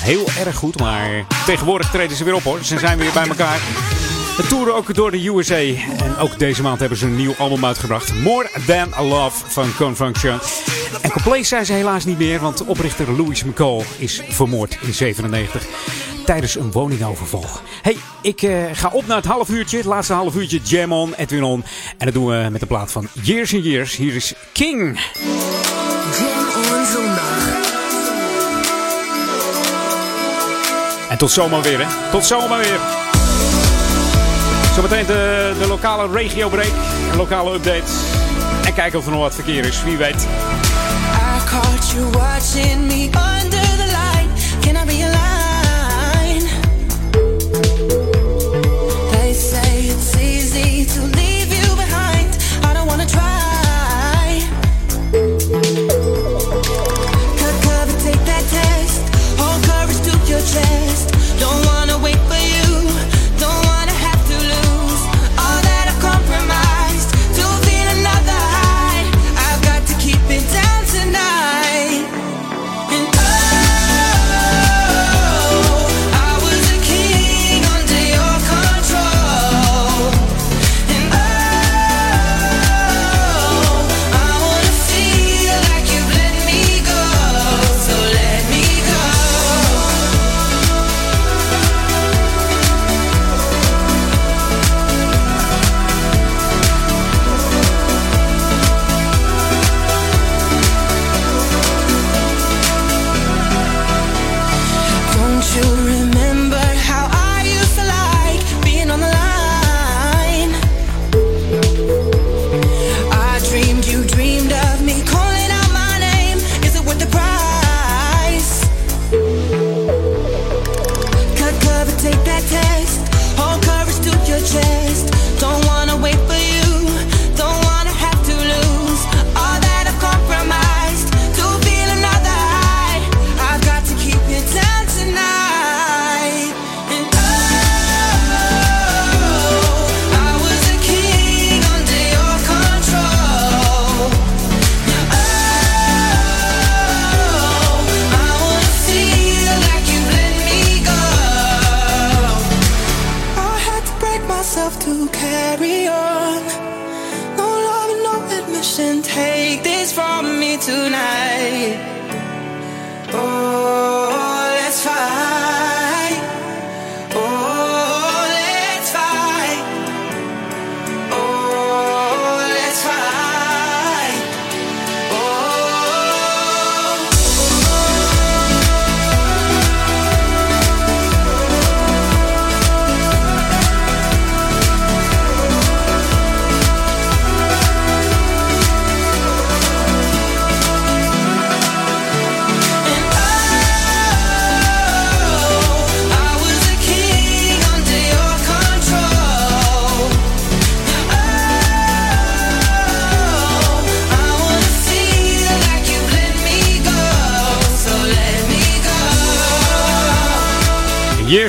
[SPEAKER 6] heel erg goed, maar tegenwoordig treden ze weer op hoor. Ze zijn weer bij elkaar. We toeren ook door de USA. En ook deze maand hebben ze een nieuw album uitgebracht. More Than a Love van Confunction. En compleet zijn ze helaas niet meer, want oprichter Louis McCall is vermoord in 97 tijdens een woningoverval. hey, ik uh, ga op naar het half uurtje. Het laatste half uurtje Jam On, Edwin On. En dat doen we met de plaat van Years and Years. Hier is King. En tot zomaar weer, hè. Tot zomaar weer. Zometeen de, de lokale regio break. Een lokale update. En kijken of er nog wat verkeer is. Wie weet.
[SPEAKER 18] I caught you watching me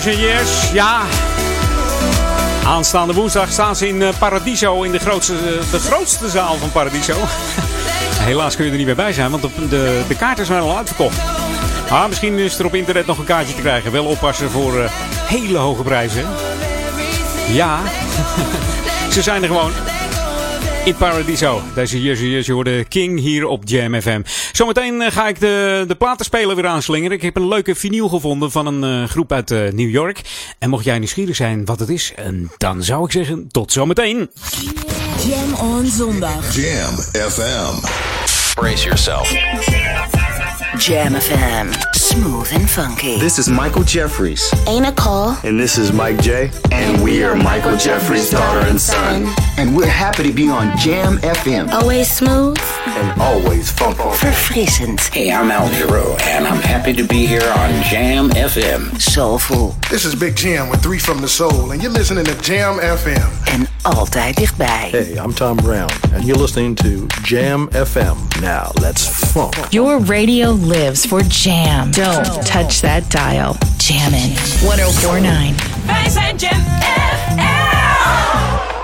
[SPEAKER 6] Yes, ja. Aanstaande woensdag staan ze in eh, Paradiso, in de grootste, de grootste zaal van Paradiso. (laughs) Helaas kun je er niet meer bij zijn, want de, de, kaarten zijn al uitverkocht. Ah, misschien is er op internet nog een kaartje te krijgen. Wel oppassen voor uh, hele hoge prijzen. Ja, (laughs) ze zijn er gewoon. In Paradiso. Deze Jersey Jersey hoorde King hier op Jam FM. Zometeen eh, ga ik de, de platenspeler weer aanslingeren. Ik heb een leuke vinyl gevonden van een uh, groep uit uh, New York. En mocht jij nieuwsgierig zijn wat het is, en dan zou ik zeggen tot zometeen.
[SPEAKER 23] Jam on zondag.
[SPEAKER 7] Jam FM.
[SPEAKER 13] Brace yourself.
[SPEAKER 20] Jam FM. Smooth and funky.
[SPEAKER 24] This is Michael Jeffries.
[SPEAKER 20] Ain't a call.
[SPEAKER 24] And this is Mike J.
[SPEAKER 15] And we are Michael Jeffries' daughter and son. And we're happy to be on Jam FM.
[SPEAKER 20] Always smooth.
[SPEAKER 24] And always funky.
[SPEAKER 20] Verfrissend.
[SPEAKER 25] Hey, I'm Al Giro, and I'm happy to be here on Jam FM.
[SPEAKER 20] Soulful.
[SPEAKER 26] This is Big Jam with Three from the Soul, and you're listening to Jam FM.
[SPEAKER 20] En altijd dichtbij.
[SPEAKER 24] Hey, I'm Tom Brown, and you're listening to Jam FM. Now, let's funk.
[SPEAKER 10] Your radio lives for Jam. Don't touch that dial. Jammin' 1049.
[SPEAKER 8] Wij zijn Jam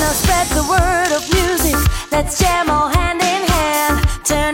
[SPEAKER 27] Now spread the word of music. Let's jam all hand in hand. Turn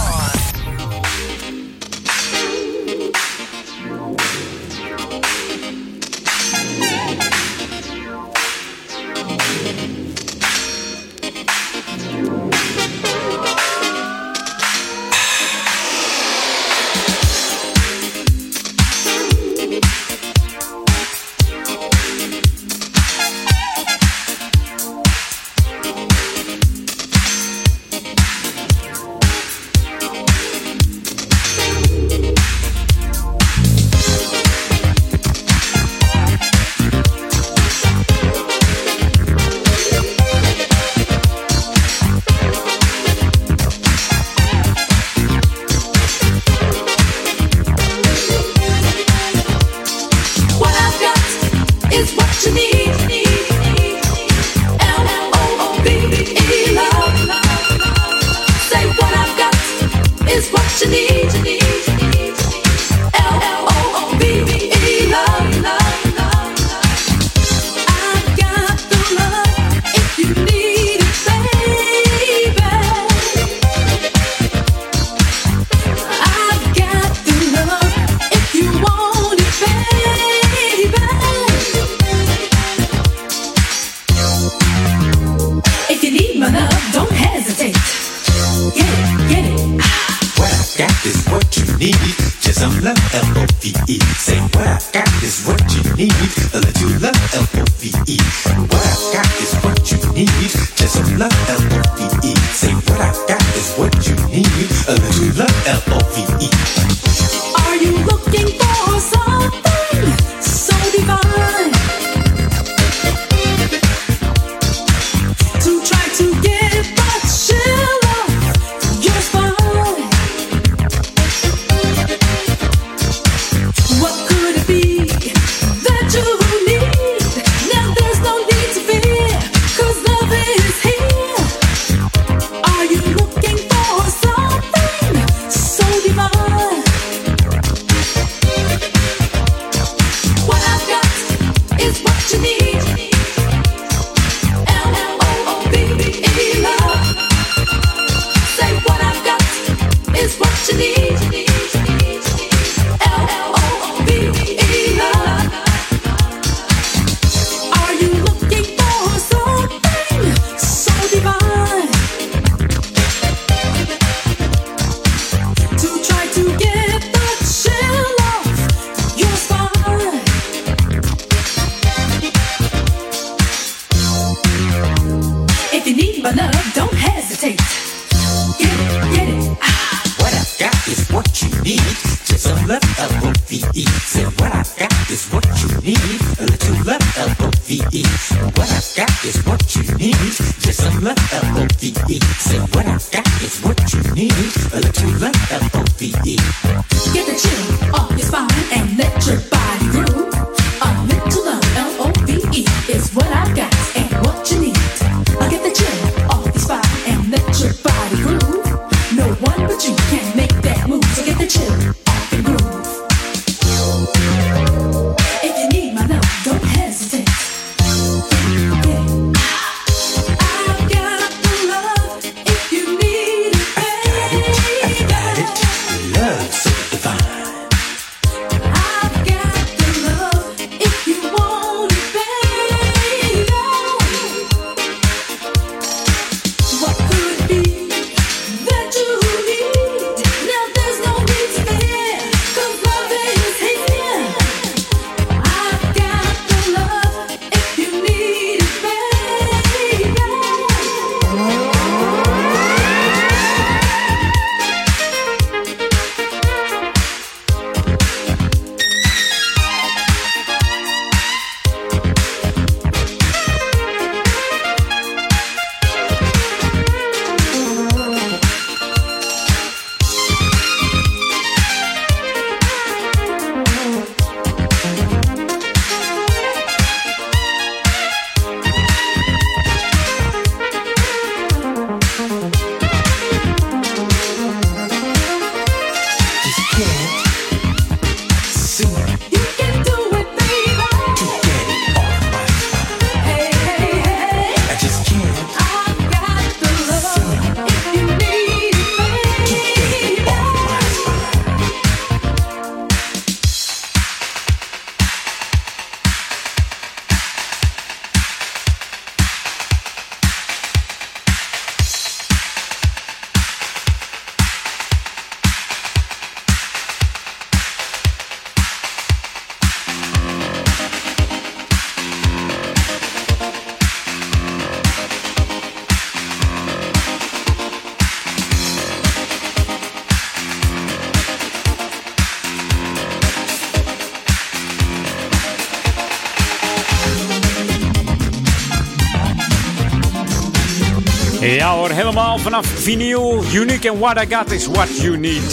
[SPEAKER 6] vinyl. Unique and What I Got is What You Need.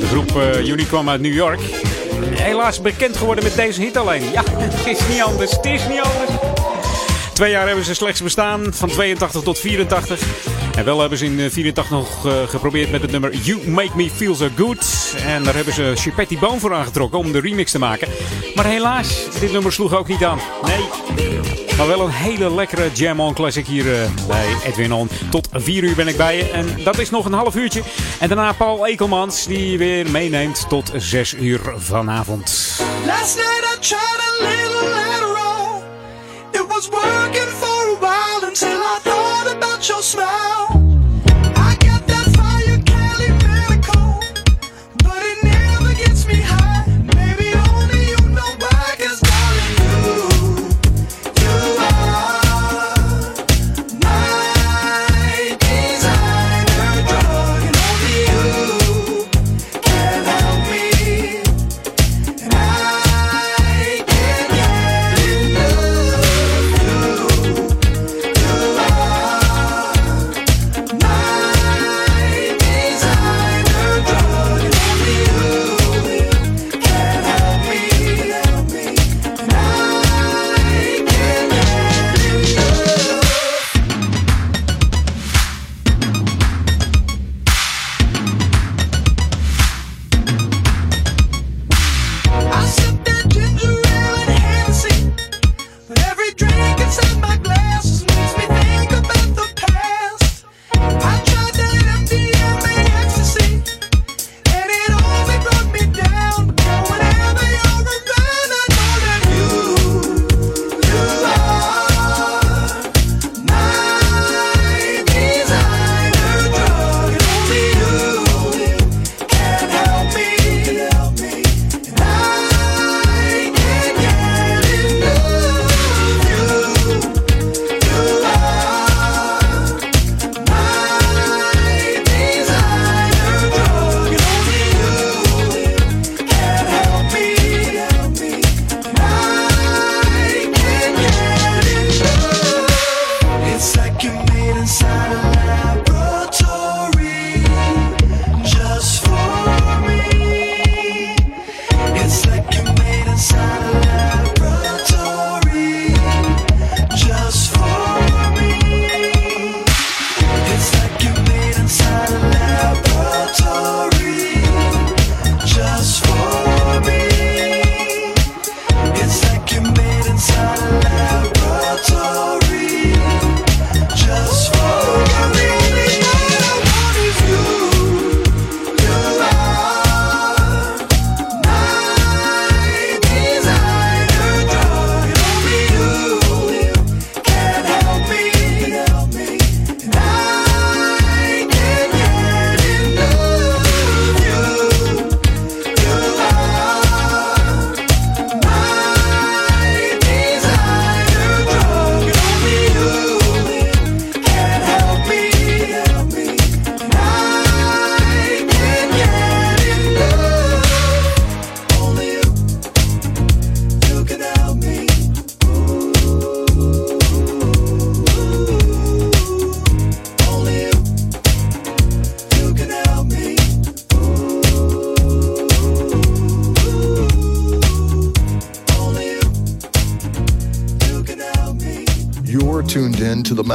[SPEAKER 6] De groep eh, Unique kwam uit New York. Helaas bekend geworden met deze hit alleen. Ja, (laughs) het is niet anders. Het is niet anders. Twee jaar hebben ze slechts bestaan, van 82 tot 84. En wel hebben ze in 84 nog eh, geprobeerd met het nummer You Make Me Feel So Good. En daar hebben ze Chipetti Boom voor aangetrokken om de remix te maken. Maar helaas, dit nummer sloeg ook niet aan. Nee. Maar wel een hele lekkere Jam On Classic hier eh, bij Edwin On. Tot 4 uur ben ik bij je. En dat is nog een half uurtje. En daarna Paul Ekelmans die weer meeneemt tot 6 uur vanavond.
[SPEAKER 1] Last night I tried a little later on. It was working for a while until I thought about your smile.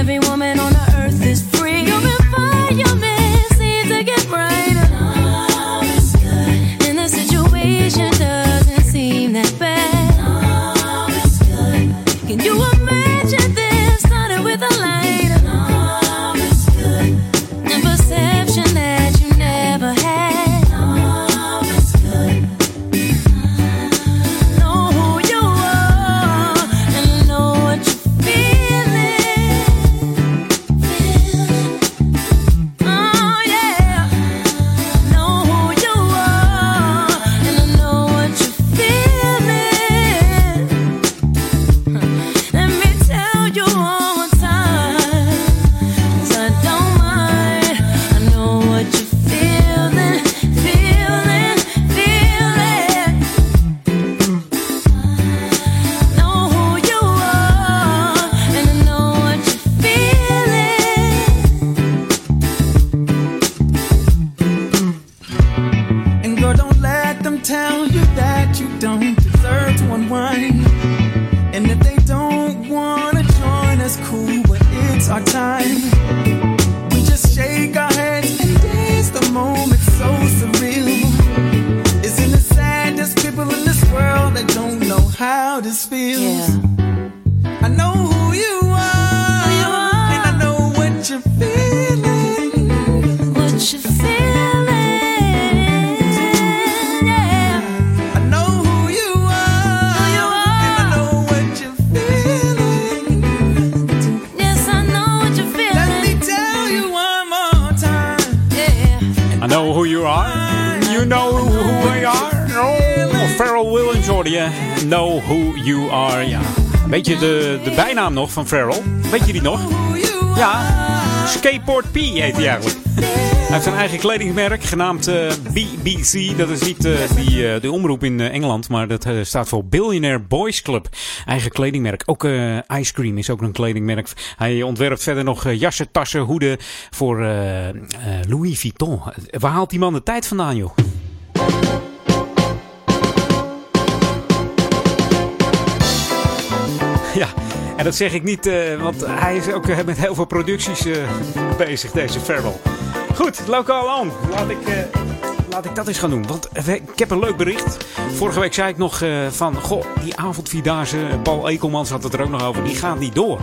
[SPEAKER 18] every woman
[SPEAKER 27] on
[SPEAKER 6] nog van Farrell. Weet je die nog? Ja, Skateboard P heet hij eigenlijk. Hij heeft een eigen kledingmerk genaamd uh, eh, BBC. Dat is niet uh, die, uh, de omroep in Engeland, maar dat staat voor Billionaire Boys Club. Eigen kledingmerk. Ook Ice Cream is ook een kledingmerk. Hij ontwerpt verder nog jassen, tassen, hoeden voor Louis Vuitton. Waar haalt die man de tijd vandaan, joh? En dat zeg ik niet, uh, want hij is ook uh, met heel veel producties uh, bezig, deze Farrell. Goed, lokaal on. Laat ik, laat ik dat eens gaan doen. Want ik heb een leuk bericht. Vorige week zei ik nog van, goh, die avondvierdaagse, Paul Ekelmans had het er ook nog over, die gaat niet door.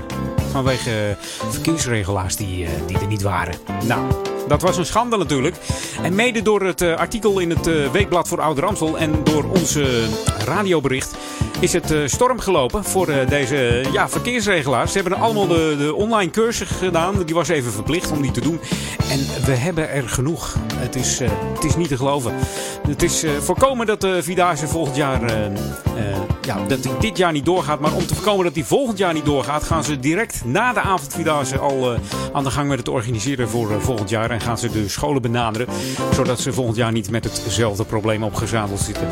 [SPEAKER 6] Vanwege verkeersregelaars die, die er niet waren. Nou, dat was een schande natuurlijk. En mede door het artikel in het Weekblad voor Ouder Amstel en door onze radiobericht is het uh, storm gelopen voor uh, deze ja, verkeersregelaars. Ze hebben allemaal de, de online cursus gedaan. Die was even verplicht om die te doen. En we hebben er genoeg. Het is, het is niet te geloven. Het is voorkomen dat de Vierdaagse volgend jaar... ja, dat die dit jaar niet doorgaat. Maar om te voorkomen dat die volgend jaar niet doorgaat... gaan ze direct na de avondvierdaagse al aan de gang met het organiseren voor volgend jaar. En gaan ze de scholen benaderen. Zodat ze volgend jaar niet met hetzelfde probleem opgezadeld zitten.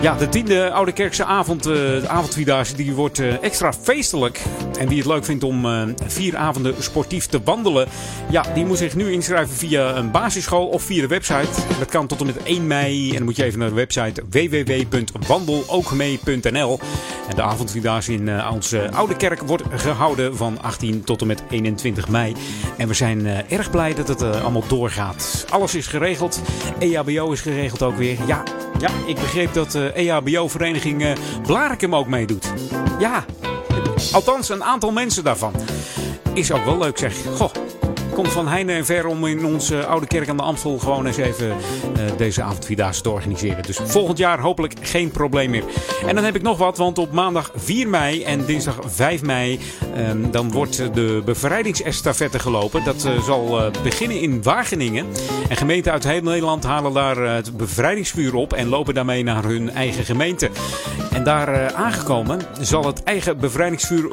[SPEAKER 6] Ja, de tiende Oude Kerkse avond de avondvierdaagse die wordt uh, extra feestelijk. En wie het leuk vindt om uh, vier avonden sportief te wandelen, ja, die moet zich nu inschrijven via een basisschool of via de website. Dat kan tot en met 1 mei. En dan moet je even naar de website www.wandelookmee.nl. En de avondvierdaagse in onze Oude Kerk wordt gehouden van 18 tot en met 21 mei. En we zijn erg blij dat het allemaal doorgaat. Alles is geregeld. EHBO is geregeld ook weer. Ja, ja ik begreep dat de EHBO-vereniging uh, Blarikum ook meedoet. Ja, althans een aantal mensen daarvan. Is ook wel leuk zeg. Goh, komt van heine en ver om in onze oude kerk aan de Amstel gewoon eens even uh, deze avondvierdaagse te organiseren. Dus volgend jaar hopelijk geen probleem meer. En dan heb ik nog wat, want op maandag 4 mei en dinsdag 5 mei um, dan wordt de bevrijdingsestafette gelopen. Dat uh, zal uh, beginnen in Wageningen. En gemeenten uit heel Nederland halen daar het bevrijdingsvuur op en lopen daarmee naar hun eigen gemeente. En daar aangekomen zal het eigen bevrijdingsvuur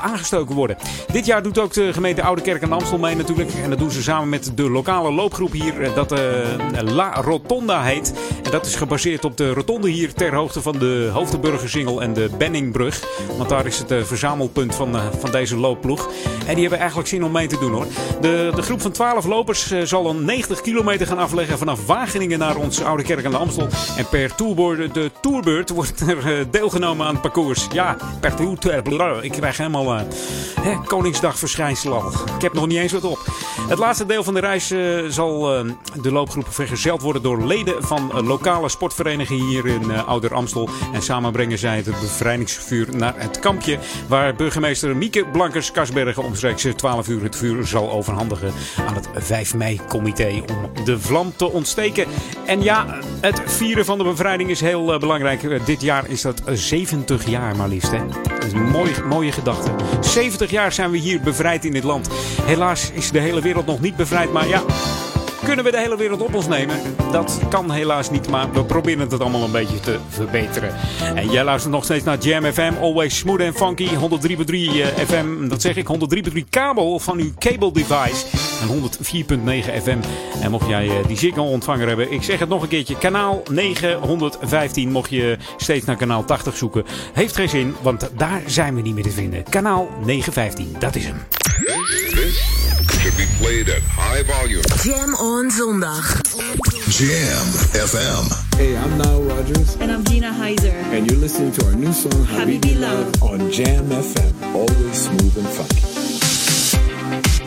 [SPEAKER 6] aangestoken worden. Dit jaar doet ook de gemeente Oude Kerk aan de Amstel mee natuurlijk. En dat doen ze samen met de lokale loopgroep hier, eh, dat uh, La Rotonda heet. En dat is gebaseerd op de rotonde hier ter hoogte van de Hoofdenburgersingel en de Benningbrug. Want daar is het uh, verzamelpunt van, van deze loopploeg. En die hebben eigenlijk zin om mee te doen hoor. De, de groep van 12 lopers zal een 90 kilometer gaan afleggen vanaf Wageningen naar onze Oude Kerk aan de Amstel. En per tourbeurt, de tourbeurt wordt er deelgenomen aan het parcours. Ja, per tour. Ik krijg helemaal hè, Koningsdag verschijnsel al. Ik heb nog niet eens wat op. Het laatste deel van de reis uh, zal uh, de loopgroep vergezeld worden door leden van uh, lokale sportverenigingen hier in Ouder Amstel. En samen brengen zij het bevrijdingsvuur naar het kampje. Waar burgemeester Mieke Blankers-Kasbergen omstreeks 12 uur het vuur zal overhandigen aan het 5 mei-comité om de vlam te ontsteken. En ja, het vieren van de bevrijding is heel belangrijk. Dit jaar is dat 70 jaar maar liefst. Hè? Dat is een mooie, mooie gedachte. 70 jaar zijn we hier bevrijd in dit land. Helaas is de hele wereld nog niet bevrijd. Maar ja, kunnen we de hele wereld op ons nemen? Dat kan helaas niet, maar we proberen het allemaal een beetje te verbeteren. En jij luistert nog steeds naar Jam FM, always smooth and funky. 103.3 FM, dat zeg ik, 103.3 kabel van uw cable device. En 104.9 FM. En mocht jij uh, die Ziggo ontvanger hebben, ik zeg het nog een keertje, kanaal 915. Mocht je steeds naar kanaal 80 zoeken, heeft geen zin, want daar zijn we niet meer te vinden. Kanaal 915, dat is hem.
[SPEAKER 7] should be played at high volume.
[SPEAKER 10] Jam on zondag.
[SPEAKER 7] Jam FM.
[SPEAKER 28] Hey, I'm Nile Rodgers.
[SPEAKER 29] And I'm Gina Heiser.
[SPEAKER 28] And you're listening to our new song, Habibi Love, on Jam FM. Always smooth and funky.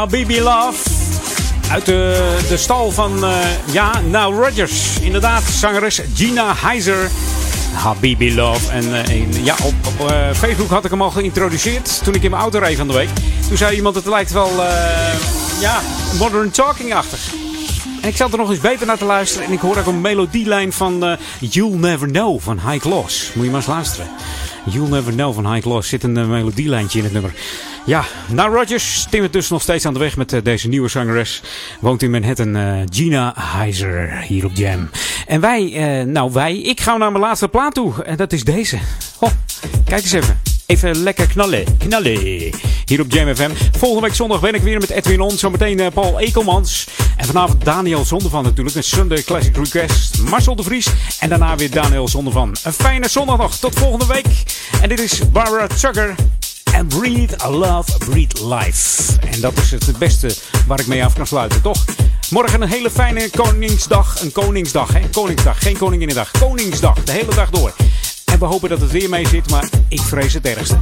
[SPEAKER 6] Habibi Love. Uit de, de stal van, uh, ja, Now Rogers. Inderdaad, zangeres Gina Heiser. Habibi Love. En uh, ja, op, op uh, Facebook had ik hem al geïntroduceerd toen ik in mijn auto reed van de week. Toen zei iemand, het lijkt wel, ja, modern talking-achtig. En ik zat er nog eens beter naar te luisteren. En ik hoor ook een melodielijn van You'll Never Know van High Gloss. Moet je maar eens luisteren. You'll Never Know van High Gloss zit een melodielijntje in het nummer. Ja, nou Rogers timmert dus nog steeds aan de weg met uh, deze nieuwe zangeres. Woont in Manhattan, uh, Gina Heiser, hier op Jam. En wij, uh, nou wij, ik ga naar mijn laatste plaat toe. En dat is deze. Oh, kijk eens even. Even lekker knallen, knallen. Hier op Jam FM. Volgende week zondag ben ik weer met Edwin On. Zometeen Paul Ekelmans. En vanavond Daniel Zondervan natuurlijk. Een Sunday Classic Request. Marcel de Vries. En daarna weer Daniel Zondervan. Een fijne zondag. Tot volgende week. En dit is Barbara Tucker. En breathe, love, breathe life. En dat is het beste waar ik mee af kan sluiten, toch? Morgen een hele fijne Koningsdag. Een Koningsdag, hè? Koningsdag, geen Koninginnedag. Koningsdag, de hele dag door. En we hopen dat het weer mee zit, maar ik vrees het ergste.